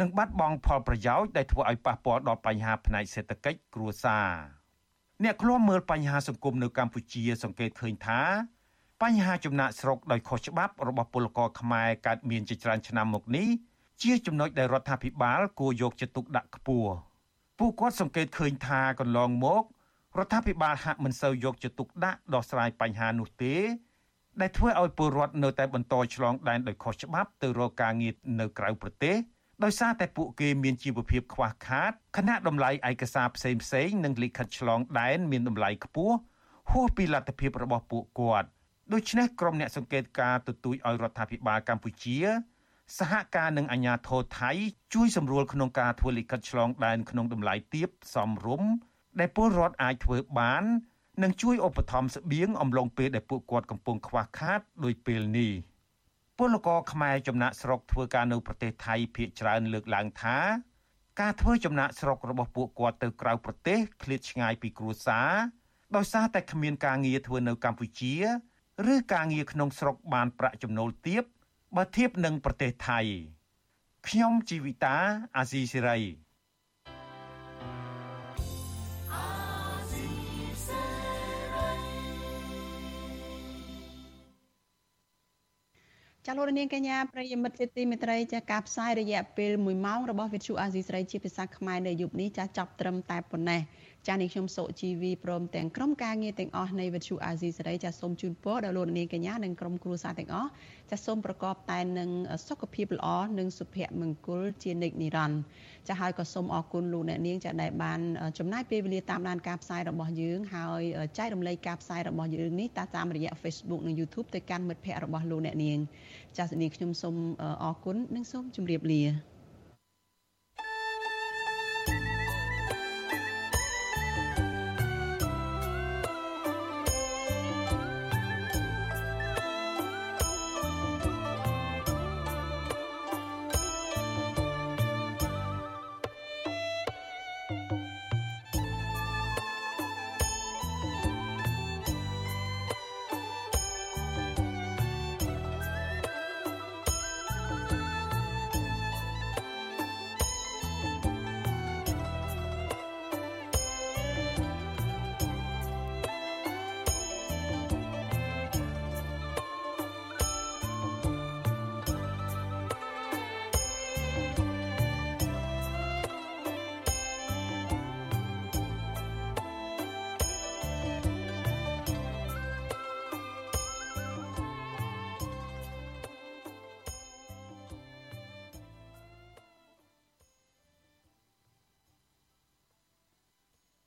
និងបាត់បង់ផលប្រយោជន៍ដែលធ្វើឲ្យប៉ះពាល់ដល់បញ្ហាផ្នែកសេដ្ឋកិច្ចគ្រួសារអ្នកឃ្លាំមើលបញ្ហាសង្គមនៅកម្ពុជាសង្កេតឃើញថា បញ្ហាចំណាក់ស្រុកដោយខុសច្បាប់របស់ពលករខ្មែរកើតមានជាច្រើនឆ្នាំមកនេះជាចំណុចដែលរដ្ឋាភិបាលគួរយកចិត្តទុកដាក់ខ្ពស់ពួកគាត់សង្កេតឃើញថាកន្លងមករដ្ឋាភិបាលហាក់មិនសូវយកចិត្តទុកដាក់ដោះស្រាយបញ្ហានោះទេ ដែលធ្វើឲ្យពលរដ្ឋនៅតែបន្តឆ្លងដែនដោយខុសច្បាប់ទៅរកការងារនៅក្រៅប្រទេសដោយសារតែពួកគេមានជីវភាពខ្វះខាតខណៈតម្លៃឯកសារផ្សេងផ្សេងនិងលិខិតឆ្លងដែនមានតម្លៃខ្ពស់ហួសពីលទ្ធភាពរបស់ពួកគាត់ ដូច្នេះក្រុមអ្នកសង្កេតការទទូចឲ្យរដ្ឋាភិបាលកម្ពុជា សហការនឹងអាជ្ញាធរថៃ ជួយសម្រួលក្នុងការធ្វើលិខិតឆ្លងដែនក្នុងតម្លៃទាបសមរម្យដែលពលរដ្ឋអាចធ្វើបាននិងជួយឧបត្ថម្ភស្បៀងអំឡុងពេលដែលពួកគាត់កំពុងខ្វះខាតដោយពេលនេះពលករខ្មែរចំណាក់ស្រុកធ្វើការនៅប្រទេសថៃភាគច្រើនលើកឡើងថា ការធ្វើចំណាក់ស្រុករបស់ពួកគាត់ទៅក្រៅប្រទេសឃ្លាតឆ្ងាយពីគ្រួសារដោយសារតែគ្មានការងារធ្វើនៅកម្ពុជា ឬការងារក្នុងស្រុកបានប្រាក់ចំណូលទាបបើធៀបនឹងប្រទេសថៃខ្ញុំជីវិតាអាស៊ីសេរីចាលោកនាងកញ្ញាប្រិយមិត្តជាទីមេត្រីចាការផ្សាយរយៈពេល1ម៉ោងរបស់វិទ្យុអាស៊ីសេរីជាភាសាខ្មែរនៅយប់នេះចាចាប់ត្រឹមតែប៉ុណ្ណេះ ចានេះខ្ញុំសុជីវីព្រមទាំងក្រុមការងារទាំងអស់នៃវិទ្យុអាស៊ីសេរីចាសូមជូនពរដល់លោកនាងកញ្ញានិងក្រុមគ្រួសារទាំងអស់ចាសូមប្រកបតែនឹងសុខភាពល្អនិងសុភមង្គលជានិច្ចនិរន្តរ៍ចាហើយក៏សូមអរគុណលោកអ្នកនាងចាដែលបានចំណាយពេលវេលាតាមដានការផ្សាយរបស់យើងហើយចែករំលែកការផ្សាយរបស់យើងនេះតាមរយៈ Facebook និង YouTube ទៅកាន់មិត្តភ័ក្តិរបស់លោកអ្នកនាងចាសនាងខ្ញុំសូមអរគុណនិងសូមជម្រាបលា